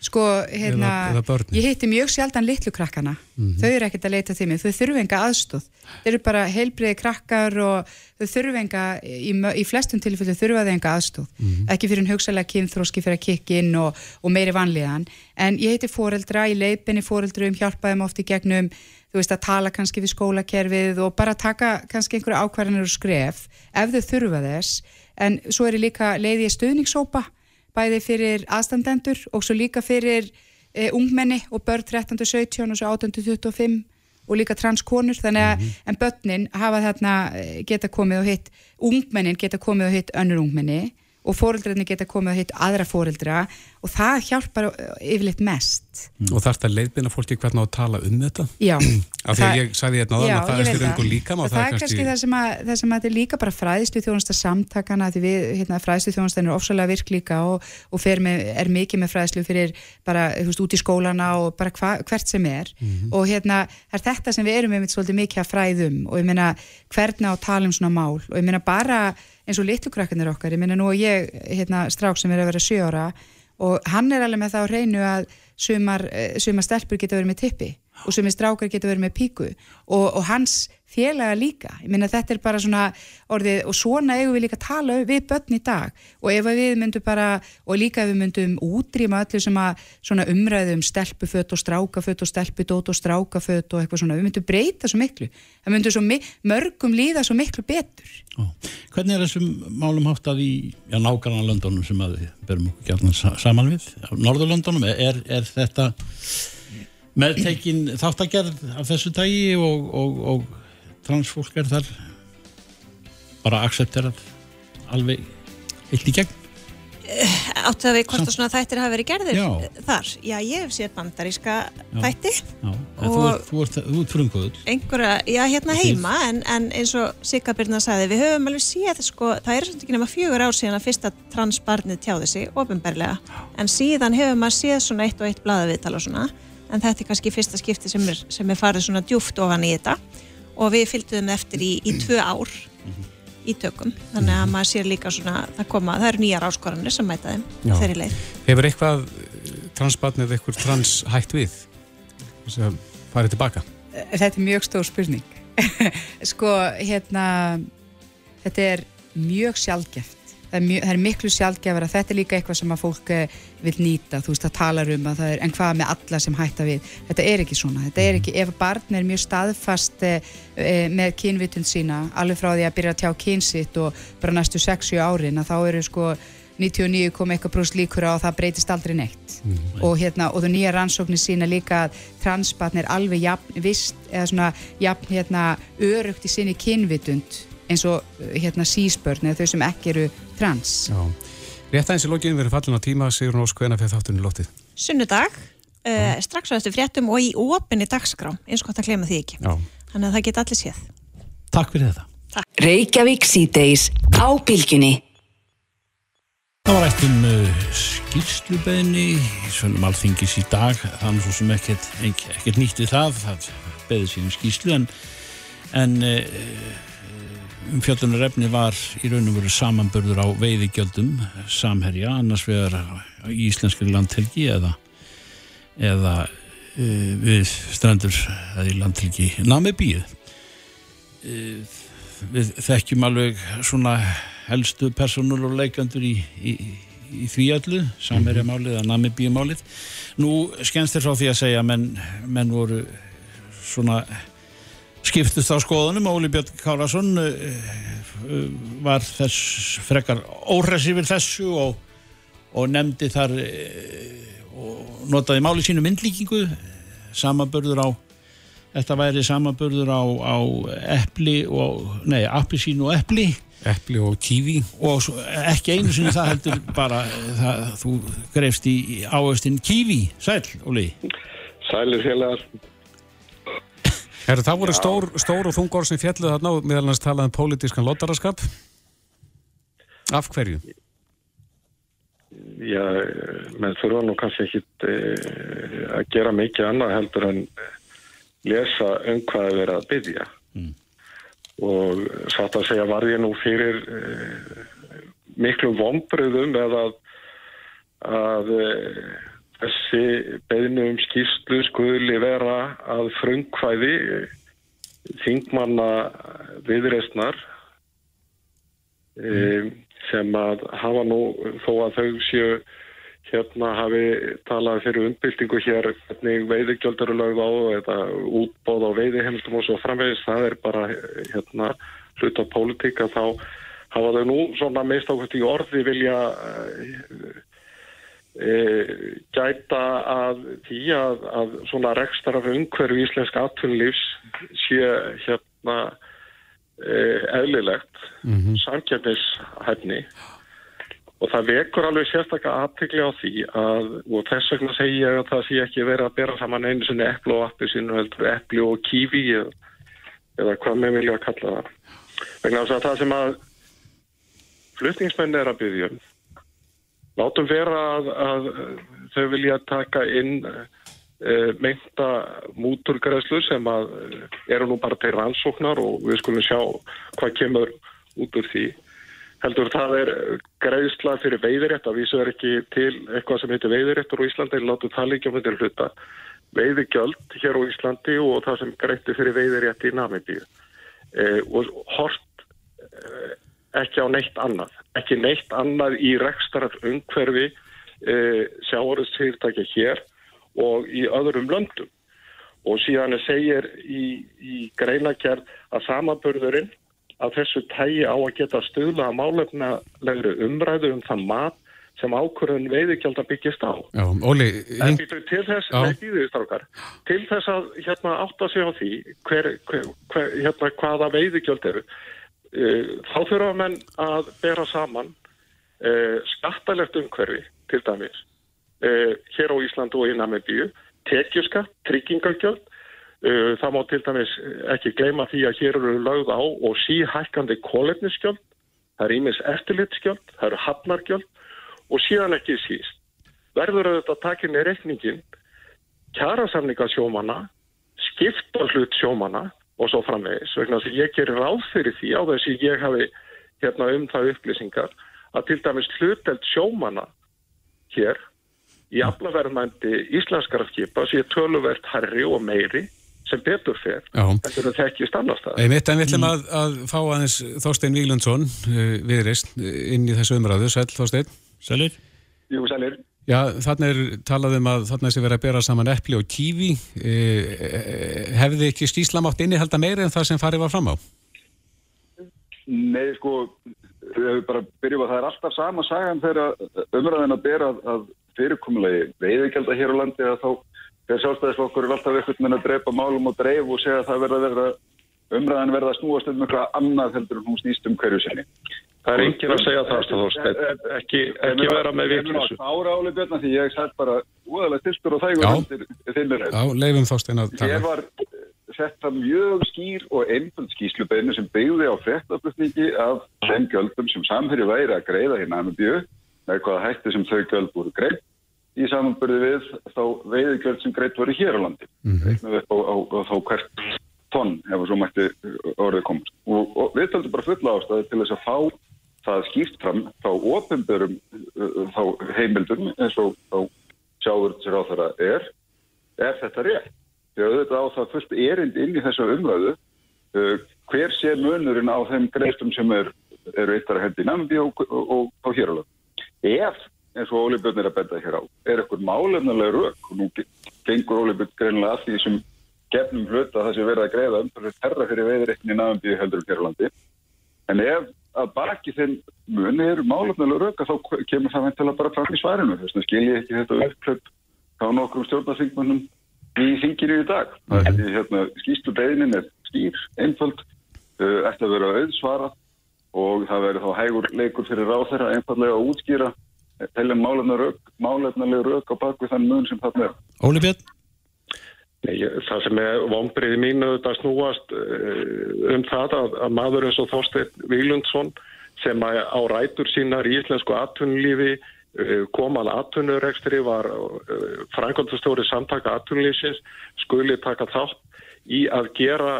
Sko, hérna, eða, eða ég hitti mjög sjaldan litlu krakkana, mm -hmm. þau eru ekkert að leita mig, þau þurfu enga aðstóð, þau eru bara heilbriði krakkar og þau þurfu enga, í, í flestum tilfellu þurfa þau enga aðstóð, mm -hmm. ekki fyrir hugsalega kynþróski fyrir að kikki inn og, og meiri vanlíðan, en ég hitti fóreldra, í leipinni fóreldrum, hjálpaði þeim oft í gegnum, þú veist að tala kannski við skólakerfið og bara taka kannski einhverja ákvarðanir og skref ef þau þurfa þess, en svo er ég líka leiðið stuðningssópa bæði fyrir aðstandendur og svo líka fyrir e, ungmenni og börn 13-17 og svo 18-25 og líka transkonur þannig að mm -hmm. en börnin hafa þarna eh, geta komið og hitt ungmennin geta komið og hitt önnur ungmenni og fóreldrarnir geta komið og hitt aðra fóreldra og það hjálpar yfirleitt mest. Mm. Og þarf þetta leiðbina fólki hvernig að tala um þetta? [clears throat] Já. Af því að ég sagði hérna að það er styrjöngur líka og það, er kannski, það sem að, að þetta er líka bara fræðistu þjónasta samtakana því við, hérna, fræðistu þjónasta er ofsalega virk líka og, og með, er mikið með fræðislu fyrir bara, þú veist, út í skólana og bara hva, hvert sem er mm -hmm. og hérna, er þetta sem við erum með svolítið mikið að fræðum og ég meina eins og litlukrakkanir okkar, ég meina nú og ég hérna, strák sem er að vera sjöara og hann er alveg með það á reynu að sumar, eh, sumar stelpur geta verið með tippi og sumir strákar geta verið með píku og, og hans félaga líka. Ég minna þetta er bara svona orðið og svona eigum við líka að tala við börn í dag. Og ef við myndum bara og líka ef við myndum útrýma öllu sem að svona umræðum stelpufött og strákafött og stelpudót og strákafött og eitthvað svona, við myndum breyta svo miklu. Það myndum svo mörgum líða svo miklu betur. Ó. Hvernig er þessum málum hátt að í nákvæmlega löndunum sem að við berum okkur gætna saman við, Norðurlöndunum er, er þetta meðtekin þáttagerð af þessu tægi og, og, og transfólk er þar. Bara aksepterað alveg eitt í gegn. Eh, Áttu það við hvort að svona þættir hafa verið gerðir já. þar? Já, ég hef séð bandaríska já. þætti Já, en þú ert, ert, frumkvöður Einhverja, já, hérna heima en, en eins og Sigga Byrna sagði, við höfum alveg séð sko, það er svona ekki nema fjögur ár síðan að fyrsta transbarnið tjáði sig, ofinberlega en síðan hefur maður séð svona eitt og eitt blaðaviðtal og svona, en þetta er kannski fyrsta skipti sem er, sem er farið svona djúft ofan í þetta. Og við fylgduðum eftir í, í tvö ár í tökum, þannig að maður sér líka svona það koma, það eru nýjar áskoranir sem mæta þeim þeirri leið. Hefur eitthvað eh, transbarn eða eitthvað trans hægt við? Þess að farið tilbaka? Þetta er mjög stór spurning. [laughs] Sko, hérna þetta er mjög sjálfgeft það er, mjög, það er miklu sjálfgefur að þetta er líka eitthvað sem að fólk eh, vil nýta. Þú veist það talar um að það er en hvað með alla sem hætta við, þetta er ekki svona. Þetta er ekki, ef barn er mjög staðfast eh með kynvitund sína alveg frá því að byrja að tjá kynsitt og bara næstu 6-7 árin að þá eru sko 99 kom eitthvað brúst líkur á að það breytist aldrei neitt. Og hérna, og þú nýja rannsóknir sína líka að transbatn er alveg jafn vist, eða svona jafn hérna örugt í sinni kynvitund eins og hérna sísbörn eða þau sem ekki eru trans Já. Rétt aðeins í lokin verið fallin á tíma Sigur Nós, hvenær fyrir þáttunni lótið? Sunnudag, uh, strax á eftir fréttum og í opinni dagskrá, eins og gott að glema því ekki. Já. Þannig að það geta allir séð. Takk fyrir þetta. Reykjavík síðdeis á bylginni. Það var eitt um uh, skýrslubeðni í svonum alþingis í dag þannig svo sem ekkert, ekkert nýtt við það það beði síðan skýrslu en, en uh, fjöldunarefni var í raun og veru samanbörður á veiðigjöldum samherja, annars vegar í íslenskri landhelgi eða eða uh, við strandur eða í landhelgi Namibíu uh, við þekkjum alveg svona helstu personur og leikandur í, í, í því öllu, samverjamálið eða namibíumálið. Nú skemmst þér frá því að segja að menn, menn voru svona skiptust á skoðunum. Óli Björn Kárasson uh, var þess frekar óhress yfir þessu og, og nefndi þar uh, og notaði máli sínu myndlíkingu. Samanbörður á þetta væri samanbörður á, á epli og, nei, appisín og epli. Epli og kífi og svo, ekki einu sinni það heldur bara það, þú greifst í áherstin kífi, sæl, Óli. Sælir félagar Herru, það voru stór, stór og þungor sem fjalluð þarna og meðal hans talaði um pólitískan lotaraskap Af hverju? Já, menn þurfa nú kannski ekki e, að gera mikið annað heldur en lesa um hvað er verið að byggja mm. og satt að segja var ég nú fyrir e, miklu vonbröðum eða að, að e, þessi beðinu um skýrslu skuli vera að frungkvæði þingmanna viðreistnar mm. sem að hafa nú þó að þau séu hérna hafi talað fyrir umbyltingu hér hvernig veiðigjöld eru lögð á eða útbóð á veiðihemstum og svo framvegis, það er bara hérna hlut af pólitík að þá hafa þau nú svona meist ákvæmt í orði vilja e, gæta að því að, að svona rekstar af umhverju íslenska atvinnlífs sé hérna e, eðlilegt mm -hmm. samkjöfnishæfni Og það vekur alveg sérstaklega aðtegli á því að, og þess vegna segi ég að það sé ekki verið að bera saman einu sinni epplu og appi sinu heldur, epplu og kífi eða, eða hvað með vilja að kalla það. Vegna þess að það sem að flutningsmenn er að byggja um, látum vera að, að þau vilja taka inn e, meinta múturgræslu sem að eru nú bara til rannsóknar og við skulum sjá hvað kemur út úr því. Heldur það er greiðsla fyrir veiðirétt að vísu er ekki til eitthvað sem heitir veiðiréttur á Íslandi látum það líka myndir hluta. Veiðigjöld hér á Íslandi og það sem greiðti fyrir veiðirétt í Namibíu. E, og hort ekki á neitt annað. Ekki neitt annað í rekstaraf umhverfi e, sjáarðsfyrirtækja hér og í öðrum löndum. Og síðan segir í, í greinakerð að samaburðurinn að þessu tægi á að geta stuðla að málefnalegri umræðu um það mat sem ákvörðun veiðikjálta byggist á. Já, Óli... En býtu til þess, nei, býðist ákvar, til þess að hérna átta sig á því hver, hver, hver, hérna hvaða veiðikjöld eru, uh, þá þurfa menn að bera saman uh, skattalegt umhverfi, til dæmis, uh, hér á Íslandu og í Namibíu, tekjuskatt, tryggingargjöld, það má til dæmis ekki gleyma því að hér eru lögð á og síhækkandi kólefnisgjöld, það er ímis eftirlitskjöld, það eru hafnargjöld og síðan ekki síst. Verður auðvitað að taka inn í reikningin kjærasamninga sjómana, skipta hlut sjómana og svo framvegis. Vegna þess að ég gerir ráð fyrir því á þess að ég hafi hérna um það upplýsingar að til dæmis hluteld sjómana hér í aflaverðmændi íslenskara skipa sé töluvert herri og meiri sem betur fer, þetta er það ekki stannast það. Einmitt, en við ætlum að, að fá aðeins Þorstein Víglundsson uh, viðreist inn í þessu umræðu, sæl Þorstein. Sælir. Jú, sælir. Já, þarna er talað um að er sem verið að bera saman epli og kífi uh, hefði ekki skýslamátt innihalda meira en það sem farið var fram á? Nei, sko við bara byrjum að það er alltaf sama sagan þegar umræðin að bera að, fyrirkomulegi veiðigjald hér á landi að þá þegar sjálfstæðisflokkur er alltaf eitthvað með að drepa málum og dreif og segja að það verða verða umræðan verða að snúast um eitthvað annað heldur en hún snýst um hverju sinni. Það er enginn að segja það, Þorstein. Ekki, ekki vera með viklísu. Ára áli björna því ég sætt bara úðalega tilstur og þægur undir þinnir. Já, leifum Þorstein að tala. Ég var sett það mjög skýr og einföld skýslubeinu sem byggði á frettaflutningi af þeim göldum sem samhverju væri að greiða hérna með bjöð með hvaða hætti sem þau göld voru greið í samanbyrði við þá veiðugjöld sem greitt voru hér á landi mm -hmm. Tonn ef svo mætti orðið komast. Og, og við taldum bara fulla ástæði til þess að fá það skýrt fram þá ofinbörum þá heimildum eins og þá sjáður sér á þeirra er er þetta rétt? Því að þetta á það fullt erind inn í þessu umræðu uh, hver sé munurinn á þeim greistum sem er, eru eittar að hendi í Nambi og, og, og hér landi? Ef eins og Óli Björn er að benda hér á er eitthvað málefnulega rauk og nú gengur Óli Björn greinlega að því sem gefnum hlut að það sé verið að greiða umfyrir terra fyrir veiðreikni náðum heldur um Kjærlandi en ef að baki þinn muni eru málefnulega rauk þá kemur það veintilega bara fram í svarinu þess vegna skil ég ekki þetta uppklöpp á nokkrum stjórnarþingmannum í þinginu í dag því hérna, skýstu beinin er skýr, einföld eftir að vera auðsvara og það verður þá hægur leikur fyrir ráð þeirra einfallega að útskýra telja málefnilega rauk á bakvið þann mun sem þarna er. Óli Björn? Nei, það sem er vonbriði mínu þetta snúast uh, um það að, að maður eins og Þorstein Vílundsson sem á rætur sínar í íslensku atvinnulífi uh, koman atvinnurekstri var uh, frangöndastóri samtaka atvinnulífsins skuli taka þátt í að gera,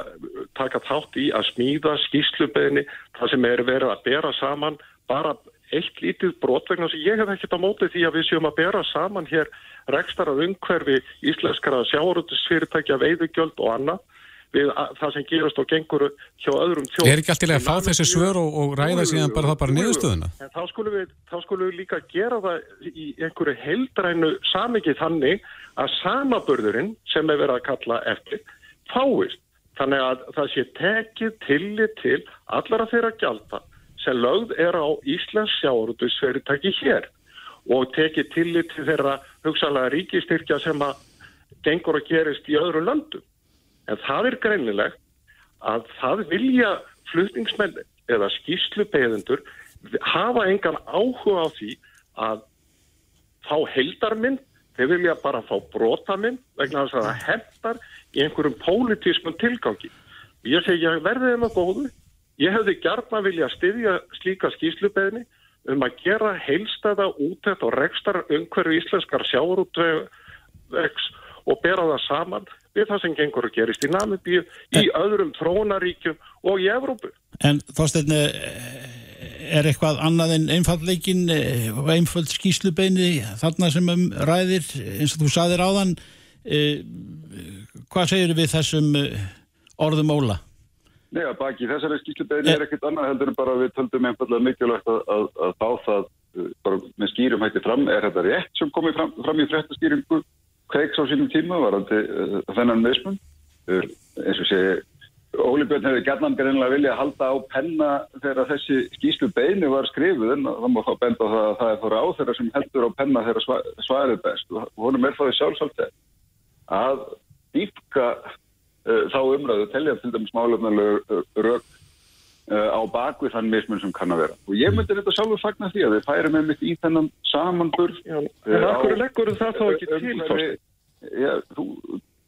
taka þátt í að smíða skýslubeginni það sem er verið að bera saman bara eitt lítið brot vegna sem ég hef ekkert á móti því að við séum að bera saman hér rekstarað umhverfi íslenskara sjáuröldisfyrirtækja, veiðugjöld og annað við það sem gerast og gengur hjá öðrum þjóð. Er ekki alltaf að fá þessi svör og, og ræða síðan bara það bara niðurstöðuna? En þá skulum, við, þá skulum við líka gera það í einhverju heildrænu samiki þannig að samaburðurinn sem er verið að kalla eftir fáist. Þannig að það sé tekið tillit til allara þeirra gjalda sem lögð er á Íslands sjáurútusfyrirtæki hér og tekið tillit til þeirra hugsalega ríkistyrkja sem að gengur að gerist í öðru löndum. En það er greinilegt að það vilja flutningsmenn eða skýrslubeðendur hafa engan áhuga á því að fá heldarminn, þeir vilja bara fá brotaminn vegna þess að það heftar í einhverjum pólitískum tilgangi. Ég segja verðið um að góðu Ég hefði gert að vilja styðja slíka skýslubeðni um að gera heilstæða útætt og rekstar umhverju íslenskar sjáurútvegs og bera það saman við það sem gengur að gerist í Namibíu, í öðrum trónaríkjum og í Evrópu. En þósteinn, er eitthvað annað en einfallleikin og eh, einfall skýslubeini þarna sem um ræðir, eins og þú saðir áðan, eh, hvað segir við þessum eh, orðum óla? Nei, að baki þessari skýrslubeginni er ekkert annað heldur en bara við töldum einfallega mikilvægt að, að, að fá það uh, bara með skýrum hætti fram. Er þetta rétt sem komið fram, fram í fréttaskýringu kveiks á sínum tíma varandi uh, þennan meðsmun? Uh, eins og sé, Óli Björn hefði gætnan greinlega vilja að halda á penna þegar þessi skýrslubeginni var skrifuð en það má þá benda á það að það er þá ráð þeirra sem heldur á penna þeirra svarið best og honum er þá því sjálfsagt að dýpka þá umræðu telja til dæmis málefnuleg eh, rauk eh, á bakvið þann mismun sem kann að vera. Og ég myndi þetta sjálfur fagna því að við færum með mitt í þennan samanburð. En af hverju leggur það þá ekki til fórstu? Já, þú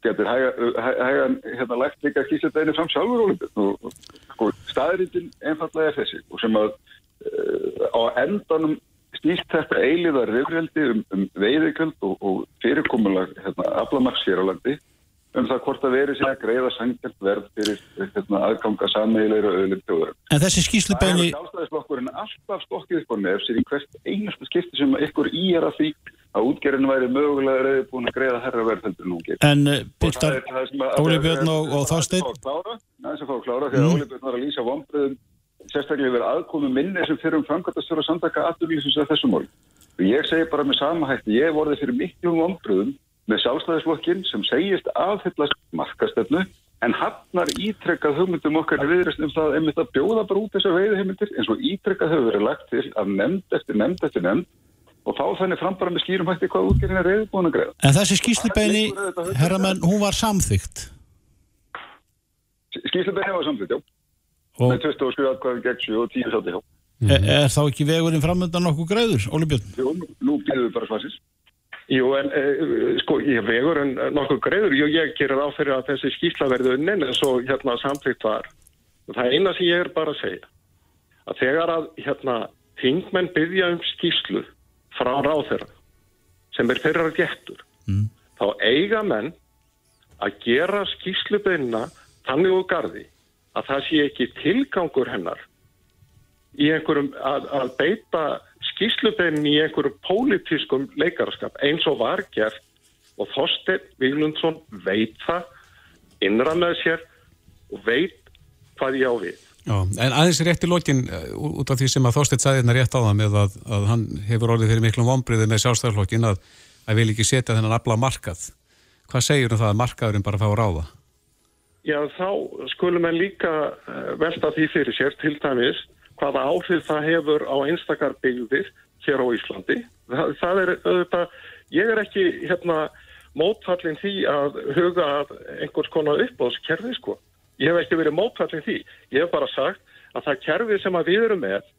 getur hægan hérna lægt líka að kýsa þetta einu fram sjálfur og sko, staðrindin einfallega er þessi og sem að uh, á endanum snýst þetta eiliðar reyfreldi um, um veiðiköld og, og fyrirkomulag hérna, aflamaks hér á landi um það hvort að veri sér að greiða sangjart verð fyrir hérna, aðganga sammegilegur og öðlum tjóður. En þessi skýrslubeini... Það er sjálfstæðisflokkurinn alltaf stokkið upp á nefn sér í hvert einasta skipti sem ykkur í er að því að útgerðin væri mögulega reyði búin að greiða herra verð heldur nú getur. En Piltar, Óli Björn og, og Þorstein? Það er sem fá að klára því að mm. Óli Björn var að lýsa vonbreðum sérstaklega verið aðkomi minni sem fyrir um framkvæmtastjóra samtaka aðurlýsins að þessum mál. Og ég segi bara með sama hætti, ég vorði fyrir miklum vonbreðum með sjálfstæðisflokkin sem segist aðhyllast markastöfnu en hafnar ítrekkað hugmyndum okkar í viðrest um það einmitt að bjóða bara út þessar veiðheimildir eins og ítrekkað hefur verið lagt til að nefnd eftir nefnd eftir nefnd og þá þannig fram bara með skýrum hætti hvað útgerðin er reyðbúin að greiða. En þessi skýrslubeini, herramenn, hún var samþygt. Skýrslubeini var samþygt, já. Og- Með 27 atkvæðum gegn 7 og 10 sátti hjá. Er, er þá ekki vegurinn framöndan nokkuð græður, Óli Björn? Jú, nú býðum við bara svarsins. Jú, en uh, sko, ég vegur en nokkuð greiður, jú, ég gerir á fyrir að þessi skýrsla verði unnin en svo hérna samtlýtt var. Og það eina sem ég er bara að segja, að þegar að hérna þingmenn byggja um skýrslu frá ráþeira sem er þeirra gettur, Mm. þá eiga menn að gera skýrslubeinna þannig úr gardi að það sé ekki tilgangur hennar í einhverjum að, að beita skýrslubeinin í einhverjum pólitískum leikaraskap eins og var gert og Þorstein Víglundsson veit það innra með sér og veit hvað ég á við. Já, en aðeins rétt í lokin uh, út af því sem að Þorstedt sagði hérna rétt á það með að, að hann hefur orðið fyrir miklum vombriði með sjálfstæðarflokkin að, að vil ekki setja þennan afla markað. Hvað segir um það að markaðurinn bara fá að ráða? Já, þá skulum en líka eh, velta því fyrir sér til dæmis hvaða áhrif það hefur á einstakar byggðir hér á Íslandi. Það, það er auðvitað, ég er ekki hérna mótfallin því að huga að einhvers konar uppbóðskerfi sko. Ég hef ekki verið mótfallin því. Ég hef bara sagt að það kerfi sem að við erum með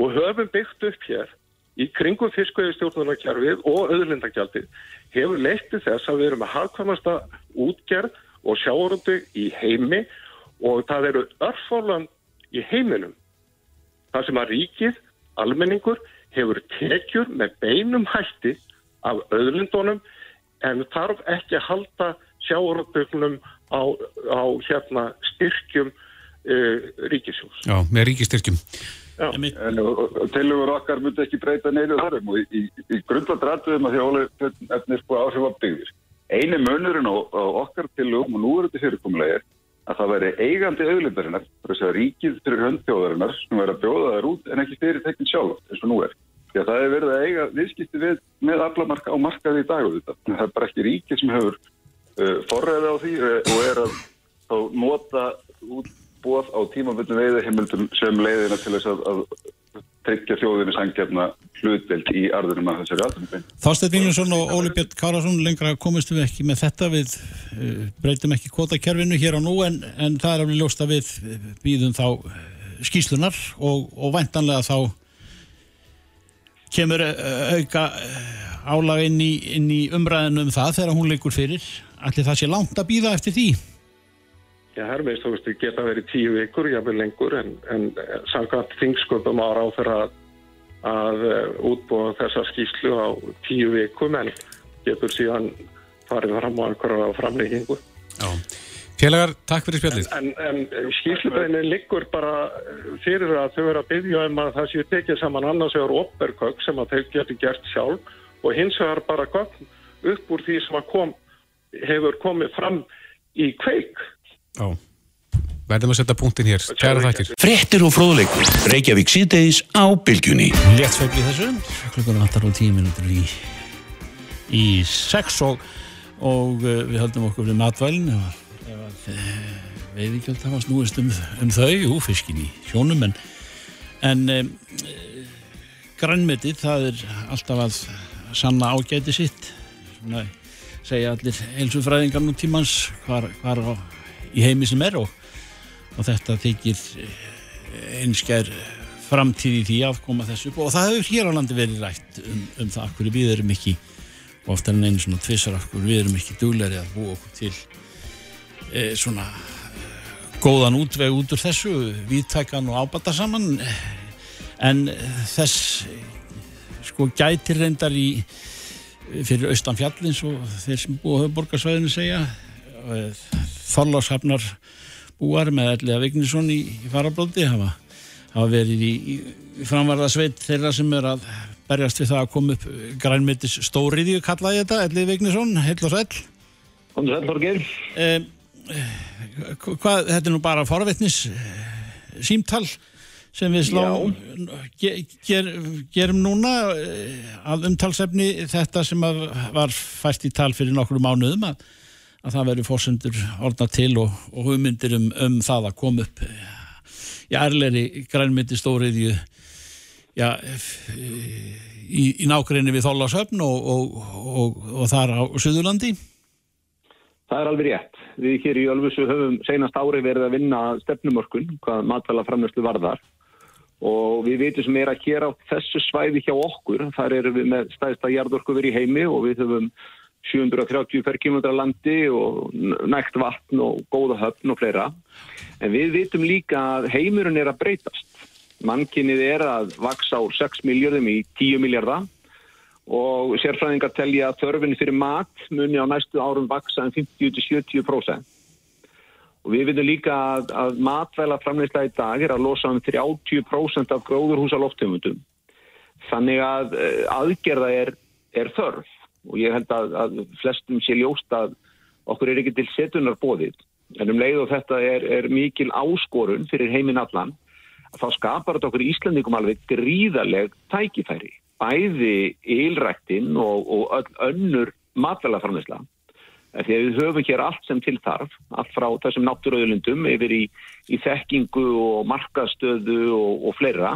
og höfum byggt upp hér í kringum fiskveiðistjórnarkerfið og auðlindagjaldið hefur leitt til þess að við erum með hagkvæmasta útgerð og sjáurundu í heimi og það eru örfólan í heiminum. Það sem að ríkið, almenningur, hefur tekjur með beinum hætti af auðlindunum en þarf ekki að halda sjáurundugnum á, á hérna, styrkjum uh, ríkisjós. Já, með ríkistyrkjum. En tilugur okkar myndi ekki breyta neyru þarum og í, í, í grundladrættuðum að Björn efnir sko áhrif að byggðir. Einu munurinn á, á okkar tilugum og nú er þetta fyrirkomulega er að það væri eigandi auðlindarinnar, þess að ríkið fyrir höndbjóðarinnar sem væri að bjóða þær út en ekki fyrirtekin sjálf eins og nú er. Því að það er verið að eiga viðskipti við, með aflamarka á markaði í dag og þetta. Það er bara ekki ríkið sem hefur uh, forræði á því uh, og er að þá nota útbóð á tímaböndum veiðahimildum sem leiðina til þess að, að tryggja þjóðinu sangjafna hlutdelt í arðunum að þessari aðtunum. Þorstein Víglundsson og Óli Björn Kárasson lengra komist við ekki með þetta. Við uh, breytum ekki kvotakerfinu hér á nú en, en það er alveg ljóst að við býðum þá uh, skýslunar og, og væntanlega þá kemur uh, auka álag inn í, í umræðinu um það þegar hún leikur fyrir. Allir það sé langt að býða eftir því Veist, það geta verið tíu vikur, jáfnvel lengur, en, en samkvæmt þingsköpum ára á fyrir að, að uh, útbúa þessa skýslu á tíu vikum, en getur síðan farið fram á einhverja framleggingu. Já. Félagar, takk fyrir spjallið. En, en skýslubeinin liggur bara fyrir að þau eru að byggja um að það séu tekið saman annars vegar opberkökk sem að þau getur gert sjálf og hins vegar bara gögn upp úr því sem kom, hefur komið fram í kveik. Já. Verðum að setja punktin hér. Kæra þakkir. Frettir og fróðleikur. Reykjavík síðdeis á bylgjunni. Létt sveifli þessu. Klukkan vantar á tíu minútur í, í sex og, og uh, við höldum okkur við matvælinn ef, ef uh, veiðigjöld hafa snúist um, um þau, jú, fiskin í sjónum en, en um, grænmetið, það er alltaf að sanna ágæti sitt svona segja allir heilsufræðingar nú tímans hvar, hvar á, í heimi sem er og, og þetta þykir einskær framtíð í því að koma þessu og það hefur hér á landi verið rætt um, um það okkur við erum ekki og oftar en einu svona tvissar okkur við erum ekki dugleri að búa okkur til e, svona góðan útveg út úr þessu viðtækan og ábata saman en þess sko gætir reyndar í fyrir austan fjallins og þeir sem búa höfuborgarsvæðinu segja Þorláshafnar búar með Elliða Vignisson í, í farablóti hafa, hafa verið í, í framvarðasveit þeirra sem er að berjast við það að koma upp grænmyndis stóriðju kallaði þetta, Elliði Vignisson heil og sæl Kom sæl, Borgir eh, Hvað, þetta er nú bara forvetnis símtal sem við slá ge, ger, gerum núna að umtalsefni þetta sem var fæst í tal fyrir nokkru mánuðum að, að það veri fórsendur orðna til og, og hugmyndir um, um það að koma upp í ærleiri grænmyndi stóriðju já, í, í nákvæmni við Þólasöfn og, og, og þar á Suðurlandi? Það er alveg rétt. Við hér í Ölfusu höfum senast ári verið að vinna stefnumörkun, hvað matvæla framnæstu varðar og við veitum sem er að hér á þessu svæði hjá okkur, þar erum við með stæðsta jarðorku verið í heimi og við höfum 730 per kilometra landi og nægt vatn og góða höfn og fleira. En við vitum líka að heimurinn er að breytast. Mannkinnið er að vaksa á 6 miljardum í 10 miljardar og sérfræðingar telja að þörfinni fyrir mat muni á næstu árum vaksa en 50-70%. Og við veitum líka að, að matvæla framleysla í dag er að losa um 30% af gróðurhúsa loftumundum. Þannig að eh, aðgerða er, er þörf og ég held að, að flestum sé ljóst að okkur er ekki til setunar bóðið. En um leið og þetta er, er mikil áskorun fyrir heiminn allan þá skapar þetta okkur Íslandingum alveg gríðarleg tækifæri. Bæði ylræktinn og, og öll önnur matvælaframleysla. Því að við höfum hér allt sem til þarf, allt frá þessum náttúröðulundum yfir í, í þekkingu og markastöðu og, og fleira.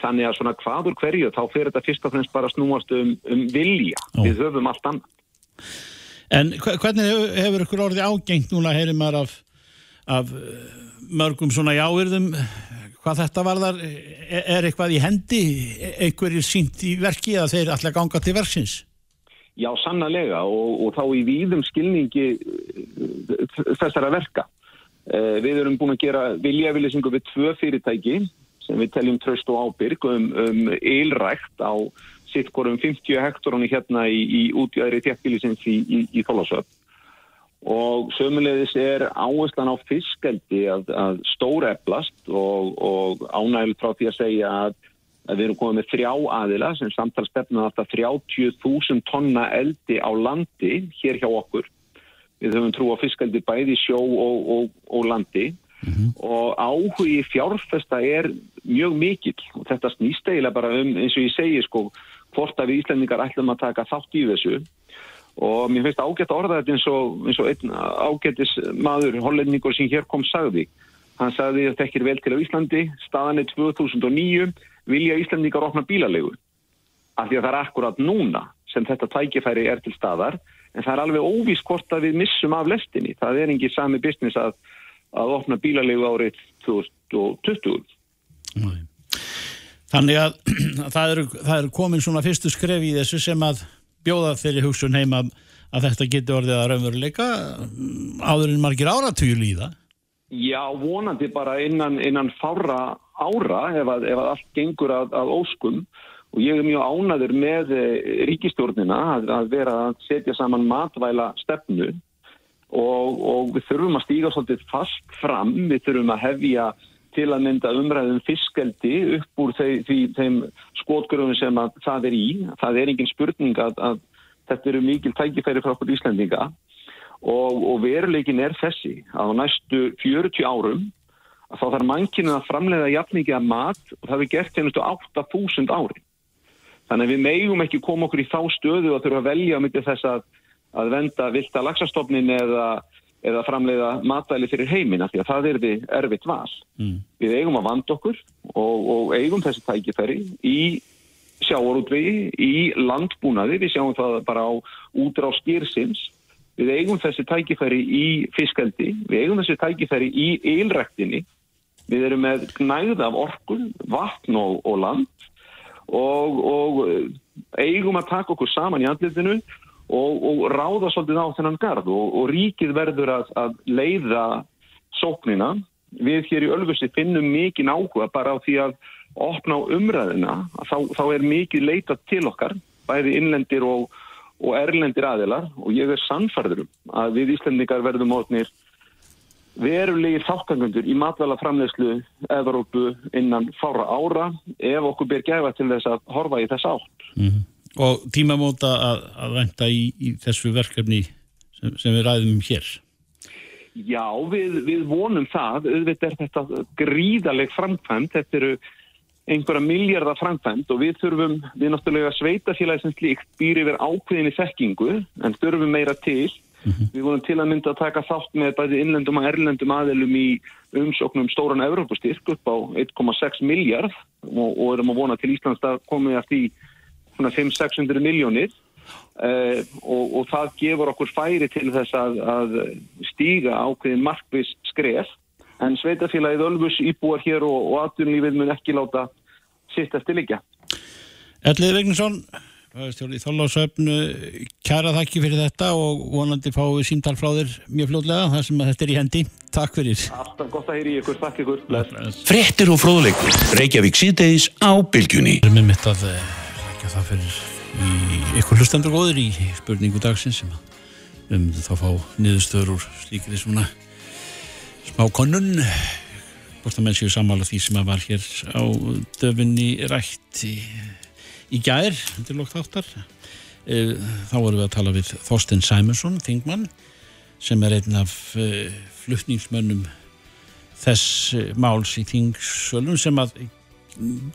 Þannig að svona hvaður hverju þá fyrir þetta fyrst og fremst bara snúast um, um vilja. Ó. Við höfum allt annað. En hvernig hefur, hefur ykkur orðið ágengt núna, heyrir maður af, af eh, mörgum svona jáirðum, hvað þetta varðar, er, er eitthvað í hendi, einhverjir sínt í verki að þeir alltaf ganga til verksins? Já, sannlega og, og þá í víðum skilningi eh, þessara verka. Eh, við erum búin að gera viljafilisingu við tvö fyrirtæki sem við teljum tröst og ábyrg um, um ylrækt á sittkorum 50 hektorunni hérna í, í útjæðri tjekkbílisins í, í, í Þólasöf og sömulegðis er áherslan á fiskeldi að, að stóra eflast og, og ánægil frá því að segja að, að við erum komið með þrjá aðila sem samtalsstefna alltaf 30.000 tonna eldi á landi hér hjá okkur. Við höfum trú á fiskeldi bæði sjó og, og, og landi Mm -hmm. og áhugi fjárfesta er mjög mikill. Og þetta snýst eiginlega bara um eins og ég segi sko hvort að við Íslandingar ætlum að taka þátt í þessu. Og mér finnst ágætt orðað eins og, eins og einn ágættis maður hollendingur sem hér kom sagði. Hann sagði að þetta ekki er vel til á Íslandi. Staðan er 2009 vilja Íslandingar opna bílalegu af því að það er akkurat núna sem þetta tækifæri er til staðar. En það er alveg óvís hvort að við missum af lestinni. Það er engið sami business að að opna bílalegu árið 2020. Nei. Þannig að [clears throat] það eru, það eru komin svona fyrstu skref í þessu sem að bjóða þeirri hugsun heima að þetta getur orðið að raunveruleika áður en margir áratugil í það. Já, vonandi bara innan, innan fára ára ef að, ef að allt gengur að, að óskum og ég er mjög ánaður með eh, ríkistjórnina að, að vera að setja saman matvæla stefnu og, og við þurfum að stíga svolítið fast fram, við þurfum að hefja til að mynda umræðum fiskeldi upp úr þeim, þeim, skotgröðum sem það er í. Það er engin spurning að, að þetta eru mikil tækifæri frá okkur Íslandinga og, og veruleikin er þessi að á næstu 40 árum þá þarf mannkinu að framleiða jafningi að mat og það er gert hennustu 8.000 ári. Þannig að við megum ekki koma okkur í þá stöðu að þurfa að velja um þess að að venda vilta lagsastofnin eða, eða framleiða matvæli fyrir heimina því að það er við erfitt val. Mm. Við eigum að vanda okkur og, og eigum þessi tækifæri í sjáarútvegi, í landbúnaði, við sjáum það bara á útrá skýrsins, við eigum þessi tækifæri í fiskaldi, við eigum þessi tækifæri í eilræktinni, við erum með gnæða af orkun, vatn og, og land og, og eigum að taka okkur saman í andlitinu og, og ráða svolítið á þennan garð og, og ríkið verður að, að leiða sóknina. Við hér í Ölfusi finnum mikið áhuga bara á því að opna á umræðina, þá, þá er mikið leitað til okkar, bæði innlendir og, og erlendir aðilar og ég er sannfarður um að við Íslandingar verðum ótnir verulegi þáttangundur í matvæla framlegslu eðarópu innan fára ára ef okkur ber gæfa til þess að horfa í þess átt. Mm -hmm og tímamóta að, að venda í, í þessu verkefni sem, sem við ræðum um hér. Já, við, við vonum það. Auðvitað er þetta gríðaleg framkvæmt, þetta eru einhverja miljardar framkvæmt og við þurfum, við náttúrulega sveitafélagi sem slíkt býr yfir ákveðinni þekkingu en þurfum meira til. Við vorum til að mynda að taka þátt með bæði innlendum og erlendum aðelum í umsóknum stóran Evrópustyrk upp á 1,6 miljard og, og erum að vona til Íslands að komið að því svona 500-600 miljónir uh, og, og það gefur okkur færi til þess að, að stíga ákveðin markvis skref en sveitafélagið Ölfus íbúar hér og, og atvinnlífið mun ekki láta sitt eftir líka. Ellið Regninsson, Stjórn í Þorlásöfnu, kæra þakki fyrir þetta og vonandi fáum við símtal frá þér mjög fljóðlega þar sem að þetta er í hendi. Takk fyrir. Alltaf gott að heyri ykkur, takk ykkur. Bless. Fréttir og fróðleikur. Reykjavík síðdeis á bylgjunni. Það fyrir í ykkur hlustendur góður í spurningu dagsins sem um þá fá niðurstöður úr slíkri svona smá konun hvort að menn séu sammála því sem að var hér á döfinni rætt í, í gær til lókt áttar þá vorum við að tala við Þorsten Sæmursson, þingmann sem er einn af uh, flutningsmönnum þess uh, máls í þingsölun sem að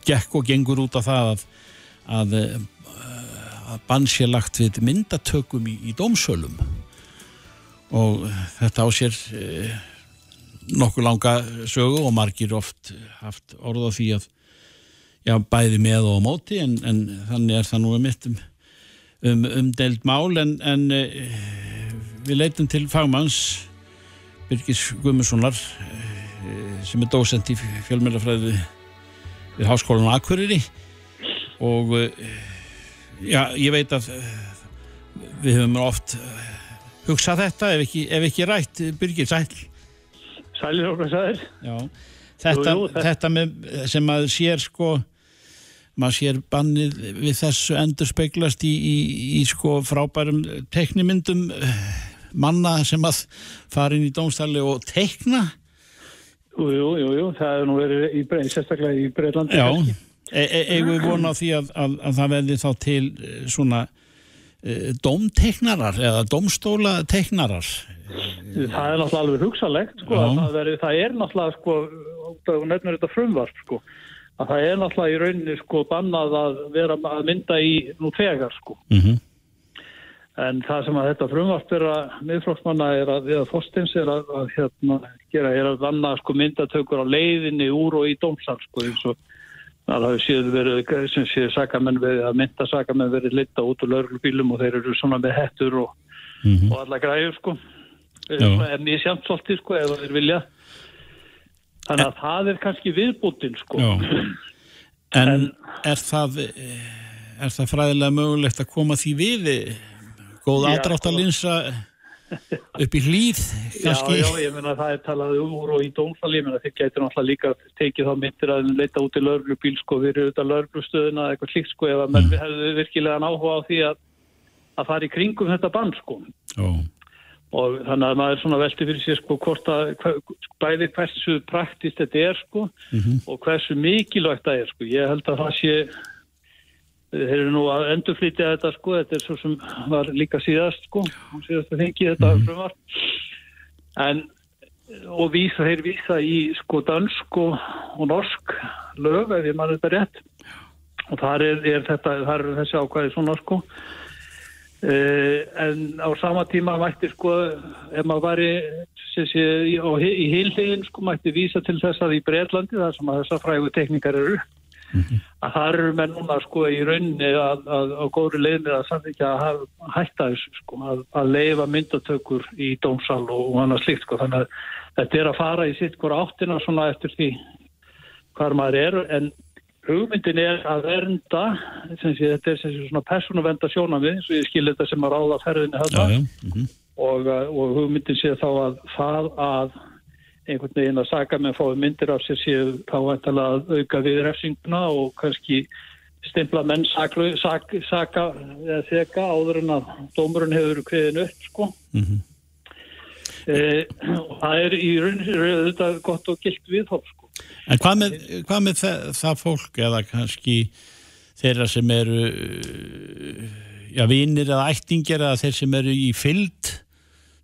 gekk og gengur út af það að, að, að bann sé lagt við myndatökum í, í dómsölum. Og þetta á sér uh, nokkuð langa sögu og margir oft haft orð á því að já, bæði með og á móti en, en þannig er það nú um mitt um, um umdelt mál. En, en uh, við leitum til fagmanns Birgis Guðmundssonar uh, sem er dósent í fjölmjölafræði við Háskólan Akureyri og uh, já, ég veit að við höfum oft hugsað þetta ef ekki, ef ekki rætt Birgir Sæl Sælir okkur sælir. Já, þetta, Jú, jú, þetta- með, sem maður sér sko, maður sér bannið við þessu endur speglast í, í, í sko frábærum teknimyndum eh, manna sem að fara inn í dómstæli og tekna. Jú, jú, jú, jú, það er nú verið í, sérstaklega í Breitlandi. Já, e e eigum við vona á því að, að, að það verði þá til eh, svona uh, dómteknarar eða dómstólateknarar. Það er náttúrulega alveg hugsalegt, sko, að það, veri, það er náttúrulega, sko, nefnir þetta frumvarp, sko, að það er náttúrulega í rauninni, sko, bannað að vera að mynda í nú þegar, sko. Mm -hmm. En það sem að þetta frumvarp er að miðflokksmanna er að, eða Þorsteins er að, að hérna, gera, er að vanna, sko, myndatökur á leiðinni úr og í dómsal, sko, eins og Það hafi síðan verið, sem séu sakamenn verið, að mynda sakamenn verið leita út úr lauruglubílum og þeir eru svona með hettur og, og alla græður, sko. Já. En ég sjátt svolítið, sko, ef þeir vilja. Þannig að það er kannski viðbútin, sko. Já. [laughs] En, er það eh, er það fræðilega mögulegt að koma því við eh, góð Já, aðdráttalinsa upp í hlýð Já, kannski? já, ég meina það er talað um úr og í dómsali, ég meina þeir gæti náttúrulega líka tekið þá myndir að leita út í lauruglubíl, sko, við erum auðvitað lauruglustöðuna eða eitthvað slíkt, sko, ef að menn Mm. hefðu virkilega áhuga á því að, að fara í kringum þetta bann, sko. Já. og þannig að maður svona velti fyrir sér sko hvort að bæði hversu praktist þetta er sko Mhm. og hversu mikilvægt það er sko ég held að það sé þeir eru nú að endurflýtja þetta sko. Þetta er svo sem var líka síðast sko síðast að þengi þetta mm frumvar en og vísa, þeir vísa í sko dansk og, og norsk lög ef ég mann þetta rétt. Og þar er, er þetta þar er þessi ákvæði svona sko. Uh, en á sama tíma mætti sko, ef maður sé, í, á, í heilhegin sko mætti vísa til þess að í Breitlandi þar sem að þessar frægu teknikar eru að það eru menn núna sko í rauninni að, að, á góðri leiðni að samt ekki að hafa hætta þessu sko að, að leifa myndatökur í dómsal og, og annað slíkt sko. Þannig að þetta er að fara í sitt hvora áttina svona eftir því hvar maður er. En hugmyndin er að vernda sé, þetta er svona persónuvenda sjónamið eins og ég skil þetta sem að ráða ferðinni mhm. og, og hugmyndin sé þá að það að einhvern veginn að saka með fái myndir af sér séu þá ætlalega að auka við refsinguna og kannski stimpla menn saklu, sak, saka eða þeka áður en að dómurinn hefur kveðin upp sko. Mhm. e, og það er í rauninni auðvitað gott og gilt viðhóf sko. En hvað með, hvað með það, það fólk eða kannski þeirra sem eru uh, já, vinir eða ættingir eða þeir sem eru í fylld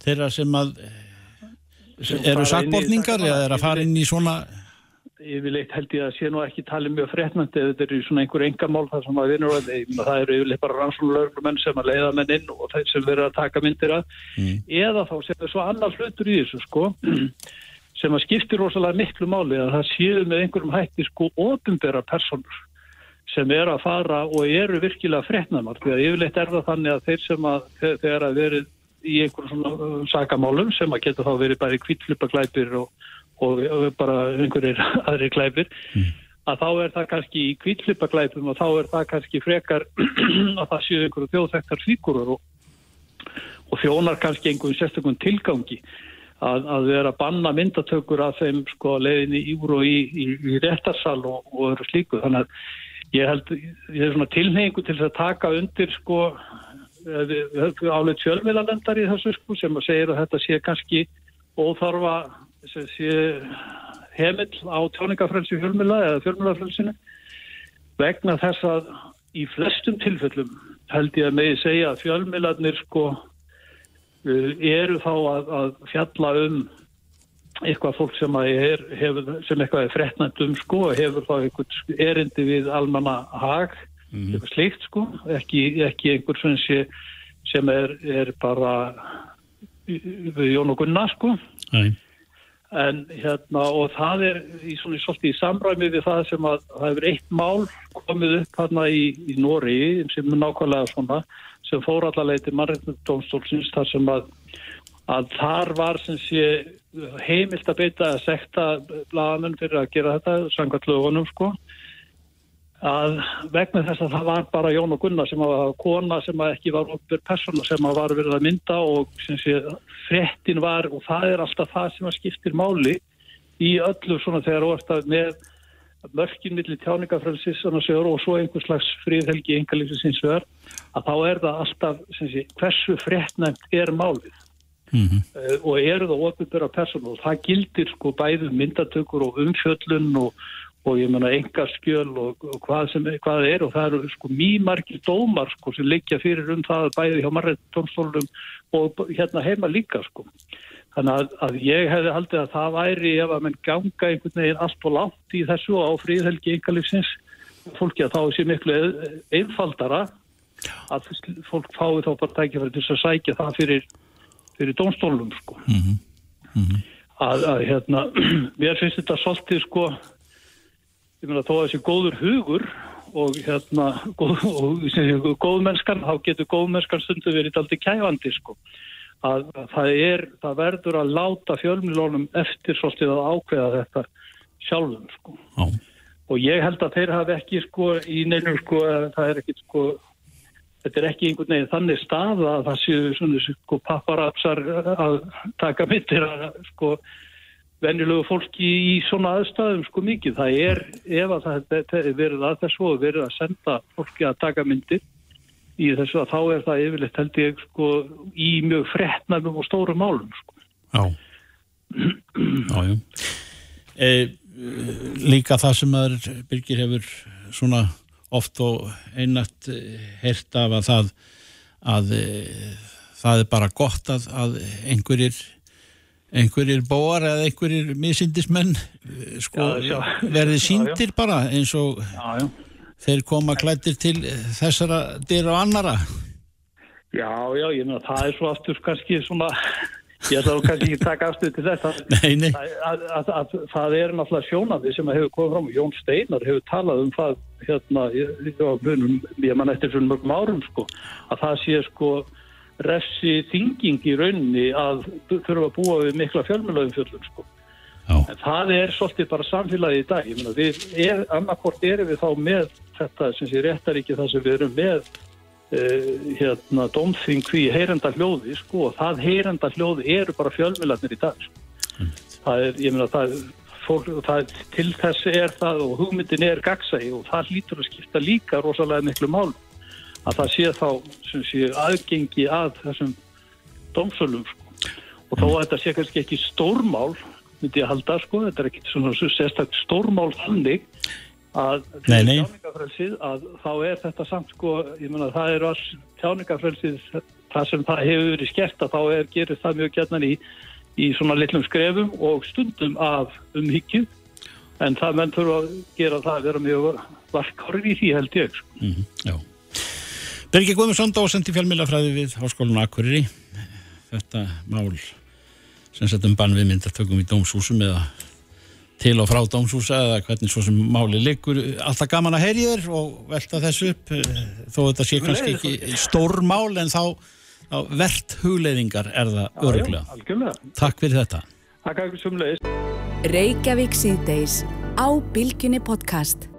þeirra sem að eru þetta- eða er að fara inn í svona yfirleitt held ég að sé nú ekki talið mjög fréttnandi ef þetta er í svona einhver engamál þar sem að vinur að það eru yfirleitt bara rannsóknulöglumenn sem að leiða menn inn og þeir sem verður að taka myndir að. Eða þá sem er svo annar hlutur í þessu sko [clears throat] sem að skiptir rosalega miklu máli að það séu með einhverjum hætti sko ofinbera personur sem er að fara og eru virkilega fréttnamar því að yfirleitt er það þannig að þeir sem að þe- þegar að verið í einhverjum svona uh, sakamálum sem að geta þá verið bæði kvítflipaglæpir og, og, og bara einhverjir [laughs] aðri glæpir. Að þá er það kannski í kvítflipaglæpum og þá er það kannski frekar [clears throat] að það séu einhverju þjóðþektar fígurur og, og þjónar kannski einhverjum sérstökum tilgangi að, að vera að banna myndatökur af þeim sko leiðinni íur og í, í, í réttarsal og, og öðru slíku. Þannig að ég held, ég er svona tilhengu til að taka undir sko áleitt fjölmiðlalendar í þessu sko sem að segja að þetta sé kannski óþarfa sem sé hemill á tjóningafrelsi fjölmiðla eða fjölmiðlafrelsinu. Vegna þess að í flestum tilfellum held ég að megi segja að fjölmiðlarnir sko uh, eru þá að, að fjalla um eitthvað fólk sem er hefur, sem eitthvað er frettnæmt um sko hefur þá eitthvað erindi við almanna hag, eitthvað slikt sko. Ekki, ekki einhver sem, sé, sem er, er bara við Jón og Gunnar sko. Nei. en hérna og það er í svona svolítið í samræmi við það sem að það hefur eitt mál komið upp hérna í, í Nóri sem er nákvæmlega svona sem fór allarleiti mannreitnumdómstólsins þar sem að, að þar var sem sé heimilt að beita að sekta blaðamenn fyrir að gera þetta samkvæmt lögunum sko að vegna þess að það var bara Jón og Gunnar sem að kona sem að ekki var okkur persóna sem að var verið að mynda og sem sé frettin var og það er alltaf það sem að skiptir máli í öllu svona þegar orðstað með mörkin millir tjáningafrelsis og svo einhvers slags fríðhelgi engalífsins vegar að þá er það alltaf sem sé, hversu frettnæmt er málið Mhm. uh, og eru það ofinbæra persónu og það gildir sko bæðu myndatökur og umfjöllun og, og ég menna engarskjöl og, og hvað sem hvað er og það eru sko mýmargir dómar sko sem liggja fyrir um það bæði hjá marrættómstólum og hérna heima líka sko. Þannig að, að ég hefði haldið að það væri ef að menn ganga einhvern veginn allt og látt í þessu á fríðhelgi engalífsins fólki að þá sé miklu einfaldara að fólk fái þá bara tækifæri til þess að sækja það fyrir fyrir dónstólum sko. Að, að hérna [clears throat] mér finnst þetta svolítið sko ég meina þó að þessi góður hugur og hérna góð, og, góðmennskan, þá getur góðmennskan stundu verið aldrei kæfandi sko að, að það er, það verður að láta fjölmilónum eftir svolítið að ákveða þetta sjálfum sko Já. og ég held að þeir hafi ekki sko í neinum sko, að það er ekki sko þetta er ekki einhvern veginn þannig staða að það séu svona sko papparapsar að taka myndir að sko venjulegu fólki í svona aðstæðum sko mikið. Það er, ef að það er verið að þessu og verið að senda fólki að taka myndir í þessu að þá er það yfirleitt held ég sko í mjög frettnæmum og stórum málum sko. Já. Já, já. E, líka það sem að Birgir hefur svona oft og einat heyrt af að það að e, það er bara gott að, að einhverjir einhverjir bóar eða einhverjir misindismenn e, sko, Já, já. verði Já, já. síndir bara eins og þeir koma klættir til þessara dyr og annara Já, já, ég meina það er svo aftur kannski svona, ég ætla kannski ekki að taka aftur til þetta. Nei, nei. Að, að, að, að, það er náttúrulega sjónandi sem hefur komið fram. Jón Steinar hefur talað um það hérna, ég, ég, ég man eftir svona mörgum árum sko, að það sé sko refsi þinging í rauninni að þurfa að búa við mikla fjölmjölaðum fjöllum sko. En það er svolítið bara samfélagi í dag. Ég meina, við, er, annarkort erum við þá með þetta sem sé réttaríki það sem við erum með uh, hérna domþing hví heyrenda hljóði sko og það heyrenda hljóði eru bara fjölmiðlarnir í dag sko. það er, ég meina það, fólk, það til þess er það og hugmyndin er gagsægi og það lítur að skipta líka rosalega miklu mál að það sé þá sem sé aðgengi að þessum domsölum sko. og þó að þetta sé kannski ekki stórmál myndi ég halda sko, þetta er ekki svona sérstakt stórmál þannig að tjáningafrelsið að þá er þetta samt sko, ég meina það er all tjáningafrelsið það sem það hefur verið skert að þá er gerir það mjög gætnan í, í svona litlum skrefum og stundum af umhyggju en það menn þurfa að gera það að vera mjög varkárir í því held ég sko. Mm já. Birgir Guðmundsson, dósend í fjölmilafræði við Háskólinu Akureyri. Þetta mál sem settum bann við myndatökum í dómshúsum eða til og frá dómshúsa eða hvernig svo sem máli liggur. Alltaf gaman að heyri þér og velta þessu upp eh, þó þetta sé kannski ekki stór mál en þá, þá verðt hugleiðingar er það öruglega. Takk fyrir þetta. Takk að ykkur sumleis. Reykjavík síðdeis á Bilginni podcast.